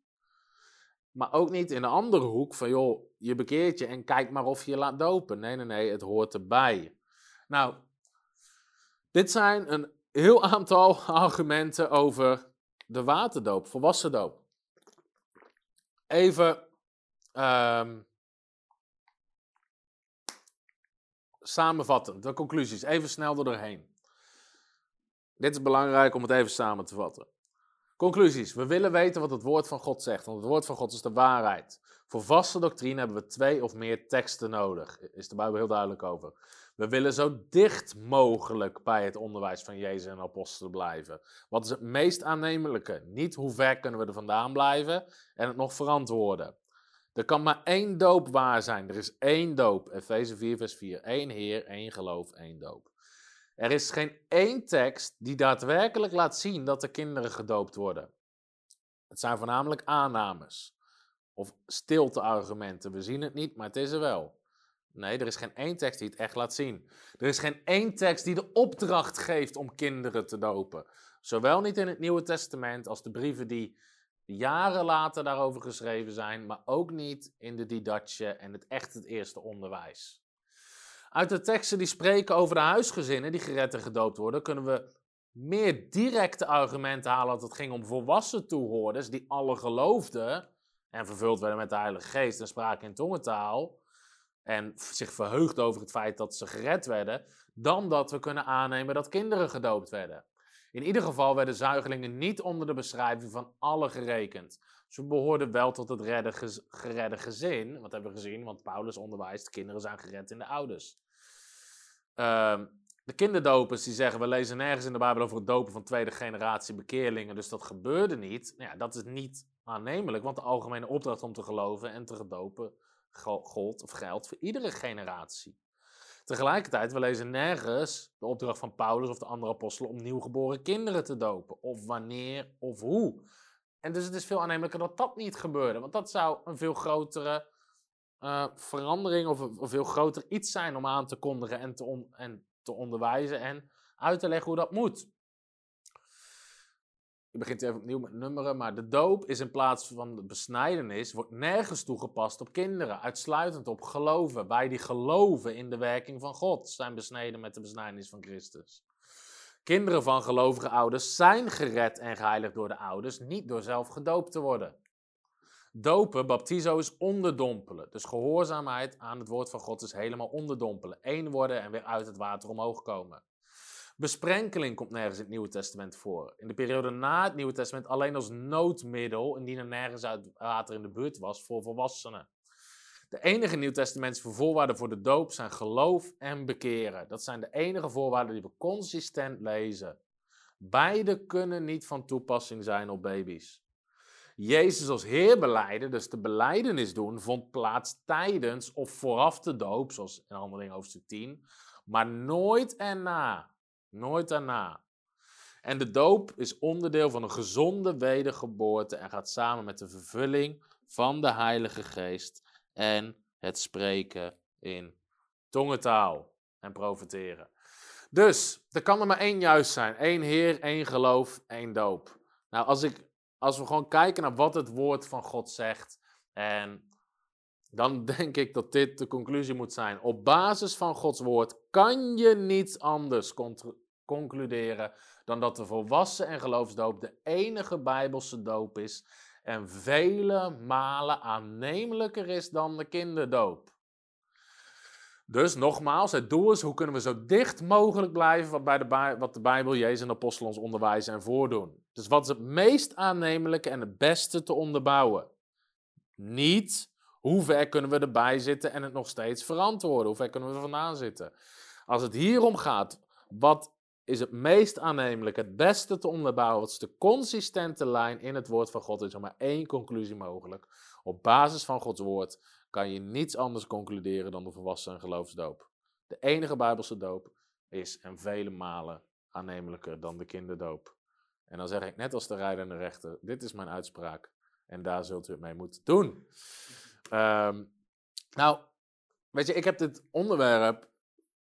Maar ook niet in de andere hoek van, joh, je bekeert je en kijk maar of je laat dopen. Nee, nee, nee, het hoort erbij. Nou, dit zijn een heel [laughs] aantal argumenten over de waterdoop, volwassen doop. Even um, samenvatten, de conclusies, even snel er doorheen. Dit is belangrijk om het even samen te vatten. Conclusies. We willen weten wat het woord van God zegt, want het woord van God is de waarheid. Voor vaste doctrine hebben we twee of meer teksten nodig, is de Bijbel heel duidelijk over. We willen zo dicht mogelijk bij het onderwijs van Jezus en apostelen blijven. Wat is het meest aannemelijke? Niet hoe ver kunnen we er vandaan blijven en het nog verantwoorden. Er kan maar één doop waar zijn. Er is één doop. Efeze 4, vers 4. Eén Heer, één geloof, één doop. Er is geen één tekst die daadwerkelijk laat zien dat er kinderen gedoopt worden. Het zijn voornamelijk aannames of stilte-argumenten. We zien het niet, maar het is er wel. Nee, er is geen één tekst die het echt laat zien. Er is geen één tekst die de opdracht geeft om kinderen te dopen. Zowel niet in het Nieuwe Testament als de brieven die jaren later daarover geschreven zijn, maar ook niet in de Didache en het echt het eerste onderwijs. Uit de teksten die spreken over de huisgezinnen die gered en gedoopt worden, kunnen we meer directe argumenten halen dat het ging om volwassen toehoorders die alle geloofden en vervuld werden met de Heilige Geest en spraken in tongentaal en zich verheugd over het feit dat ze gered werden, dan dat we kunnen aannemen dat kinderen gedoopt werden. In ieder geval werden zuigelingen niet onder de beschrijving van alle gerekend. Ze behoorden wel tot het geredde gezin. Wat hebben we gezien? Want Paulus onderwijst, kinderen zijn gered in de ouders. Uh, de kinderdopers die zeggen, we lezen nergens in de Bijbel over het dopen van tweede generatie bekeerlingen, dus dat gebeurde niet. Nou ja, dat is niet aannemelijk, want de algemene opdracht om te geloven en te gedopen gold of geldt voor iedere generatie. Tegelijkertijd, we lezen nergens de opdracht van Paulus of de andere apostelen om nieuwgeboren kinderen te dopen. Of wanneer of hoe. En dus het is veel aannemelijker dat dat niet gebeurde. Want dat zou een veel grotere uh, verandering of een, veel groter iets zijn om aan te kondigen en te, en te onderwijzen en uit te leggen hoe dat moet. Je begint even opnieuw met nummeren, maar de doop is in plaats van de besnijdenis, wordt nergens toegepast op kinderen, uitsluitend op geloven. Wij die geloven in de werking van God zijn besneden met de besnijdenis van Christus. Kinderen van gelovige ouders zijn gered en geheiligd door de ouders, niet door zelf gedoopt te worden. Dopen, baptizo, is onderdompelen. Dus gehoorzaamheid aan het woord van God is helemaal onderdompelen. Eén worden en weer uit het water omhoog komen. Besprenkeling komt nergens in het Nieuwe Testament voor. In de periode na het Nieuwe Testament alleen als noodmiddel, indien er nergens uit water in de buurt was, voor volwassenen. De enige Nieuw-testamentse voorwaarden voor de doop zijn geloof en bekeren. Dat zijn de enige voorwaarden die we consistent lezen. Beide kunnen niet van toepassing zijn op baby's. Jezus als Heer beleiden, dus de beleidenis doen, vond plaats tijdens of vooraf de doop, zoals in Handeling hoofdstuk 10, maar nooit erna. Nooit erna. En de doop is onderdeel van een gezonde wedergeboorte en gaat samen met de vervulling van de Heilige Geest en het spreken in tongentaal en profiteren. Dus er kan er maar één juist zijn: één Heer, één geloof, één doop. Nou, als, ik, als we gewoon kijken naar wat het woord van God zegt, en dan [laughs] denk ik dat dit de conclusie moet zijn. Op basis van Gods woord kan je niets anders concluderen dan dat de volwassen en geloofsdoop de enige bijbelse doop is en vele malen aannemelijker is dan de kinderdoop. Dus nogmaals, het doel is hoe kunnen we zo dicht mogelijk blijven wat, bij de, wat de Bijbel, Jezus en de apostelen ons onderwijzen en voordoen. Dus wat is het meest aannemelijke en het beste te onderbouwen? Niet hoe ver kunnen we erbij zitten en het nog steeds verantwoorden? Hoe ver kunnen we er vandaan zitten? Als het hierom gaat, wat is het meest aannemelijk, het beste te onderbouwen? Wat is de consistente lijn in het woord van God? Is maar één conclusie mogelijk. Op basis van Gods woord kan je niets anders concluderen dan de volwassen geloofsdoop. De enige Bijbelse doop is en vele malen aannemelijker dan de kinderdoop. En dan zeg ik net als de rijdende rechter, dit is mijn uitspraak en daar zult u het mee moeten doen. Ehm, nou, weet je, ik heb dit onderwerp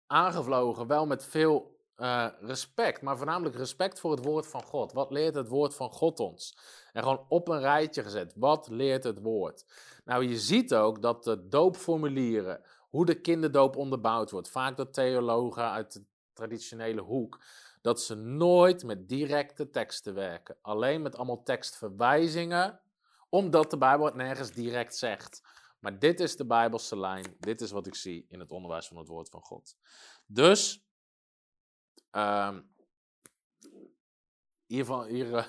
aangevlogen wel met veel uh, respect, maar voornamelijk respect voor het woord van God. Wat leert het woord van God ons? En gewoon op een rijtje gezet. Wat leert het woord? Nou, je ziet ook dat de doopformulieren, hoe de kinderdoop onderbouwd wordt, vaak door theologen uit de traditionele hoek, dat ze nooit met directe teksten werken. Alleen met allemaal tekstverwijzingen, omdat de Bijbel het nergens direct zegt. Maar dit is de Bijbelse lijn. Dit is wat ik zie in het onderwijs van het woord van God. Dus Hier, uh,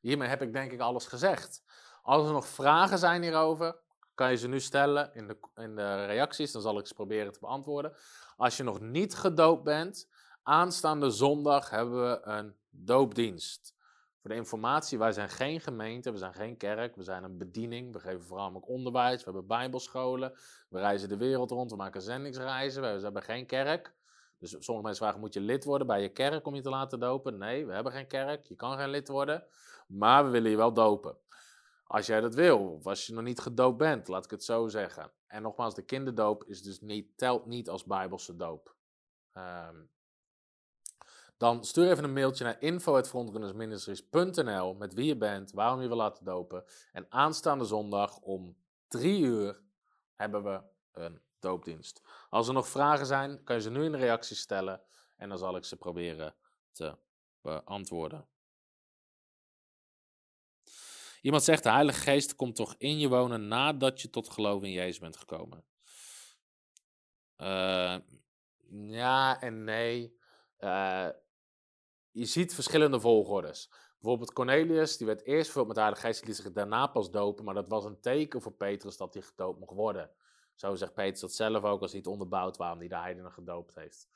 hiermee heb ik denk ik alles gezegd. Als er nog vragen zijn hierover, kan je ze nu stellen in de, in de reacties. Dan zal ik ze proberen te beantwoorden. Als je nog niet gedoopt bent, aanstaande zondag hebben we een doopdienst. Voor de informatie, wij zijn geen gemeente, we zijn geen kerk, we zijn een bediening. We geven vooral ook onderwijs, we hebben bijbelscholen, we reizen de wereld rond, we maken zendingsreizen, we hebben geen kerk. Dus sommige mensen vragen, moet je lid worden bij je kerk om je te laten dopen? Nee, we hebben geen kerk, je kan geen lid worden, maar we willen je wel dopen. Als jij dat wil, of als je nog niet gedoopt bent, laat ik het zo zeggen. En nogmaals, de kinderdoop is dus niet, telt niet als bijbelse doop. Um, dan stuur even een mailtje naar info.frontrunnersministries.nl met wie je bent, waarom je wil laten dopen. En aanstaande zondag om drie uur hebben we een doopdienst. Als er nog vragen zijn, kan je ze nu in de reacties stellen en dan zal ik ze proberen te beantwoorden. Iemand zegt, de Heilige Geest komt toch in je wonen nadat je tot geloof in Jezus bent gekomen? Uh, ja en nee. Uh, je ziet verschillende volgordes. Bijvoorbeeld Cornelius, die werd eerst vervuld met de Heilige Geest, die liet zich daarna pas dopen, maar dat was een teken voor Petrus dat hij gedoopt mocht worden. Zo zegt Petrus dat zelf ook als hij het onderbouwt waarom hij de heidenen gedoopt heeft.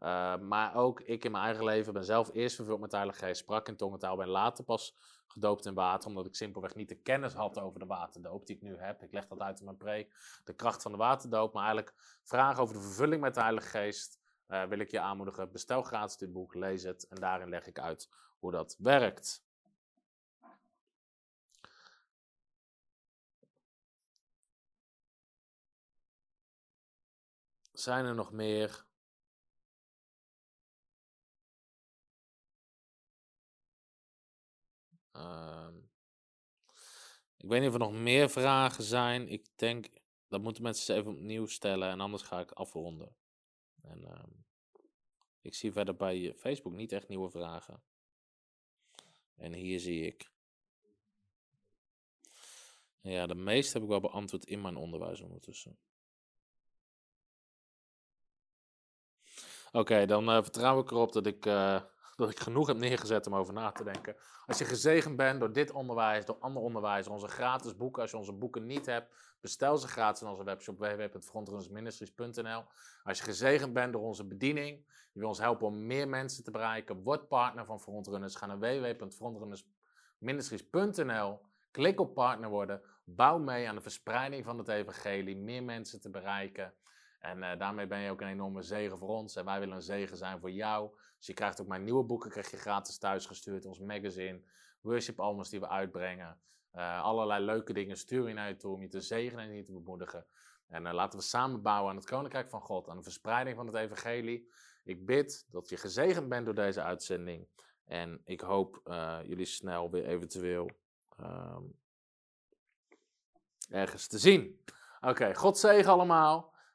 Uh, maar ook ik in mijn eigen leven ben zelf eerst vervuld met Heilige Geest, sprak in tongentaal, ben later pas gedoopt in water, omdat ik simpelweg niet de kennis had over de waterdoop die ik nu heb. Ik leg dat uit in mijn preek, de kracht van de waterdoop, maar eigenlijk vragen over de vervulling met de Heilige Geest uh, wil ik je aanmoedigen. Bestel gratis dit boek, lees het en daarin leg ik uit hoe dat werkt. Zijn er nog meer? Uh, ik weet niet of er nog meer vragen zijn. Ik denk dat moeten mensen even opnieuw stellen en anders ga ik afronden. En uh, ik zie verder bij Facebook niet echt nieuwe vragen. En hier zie ik. Ja, de meeste heb ik wel beantwoord in mijn onderwijs ondertussen. Oké, dan uh, vertrouw ik erop dat ik, uh, [laughs] dat ik genoeg heb neergezet om over na te denken. Als je gezegend bent door dit onderwijs, door ander onderwijs, onze gratis boeken. Als je onze boeken niet hebt, bestel ze gratis in onze webshop www.frontrunnersministries.nl. Als je gezegend bent door onze bediening, je wil ons helpen om meer mensen te bereiken, word partner van Frontrunners. Ga naar www.frontrunnersministries.nl. Klik op partner worden. Bouw mee aan de verspreiding van het evangelie. Meer mensen te bereiken. En eh, daarmee ben je ook een enorme zegen voor ons. En wij willen een zegen zijn voor jou. Dus je krijgt ook mijn nieuwe boeken krijg je gratis thuisgestuurd. Ons magazine. Worship albums die we uitbrengen. Uh, allerlei leuke dingen stuur je naar je toe om je te zegenen en je te bemoedigen. En uh, laten we samen bouwen aan het Koninkrijk van God, aan de verspreiding van het Evangelie. Ik bid dat je gezegend bent door deze uitzending. En ik hoop jullie snel weer eventueel um, ergens te zien. Oké, God zegen allemaal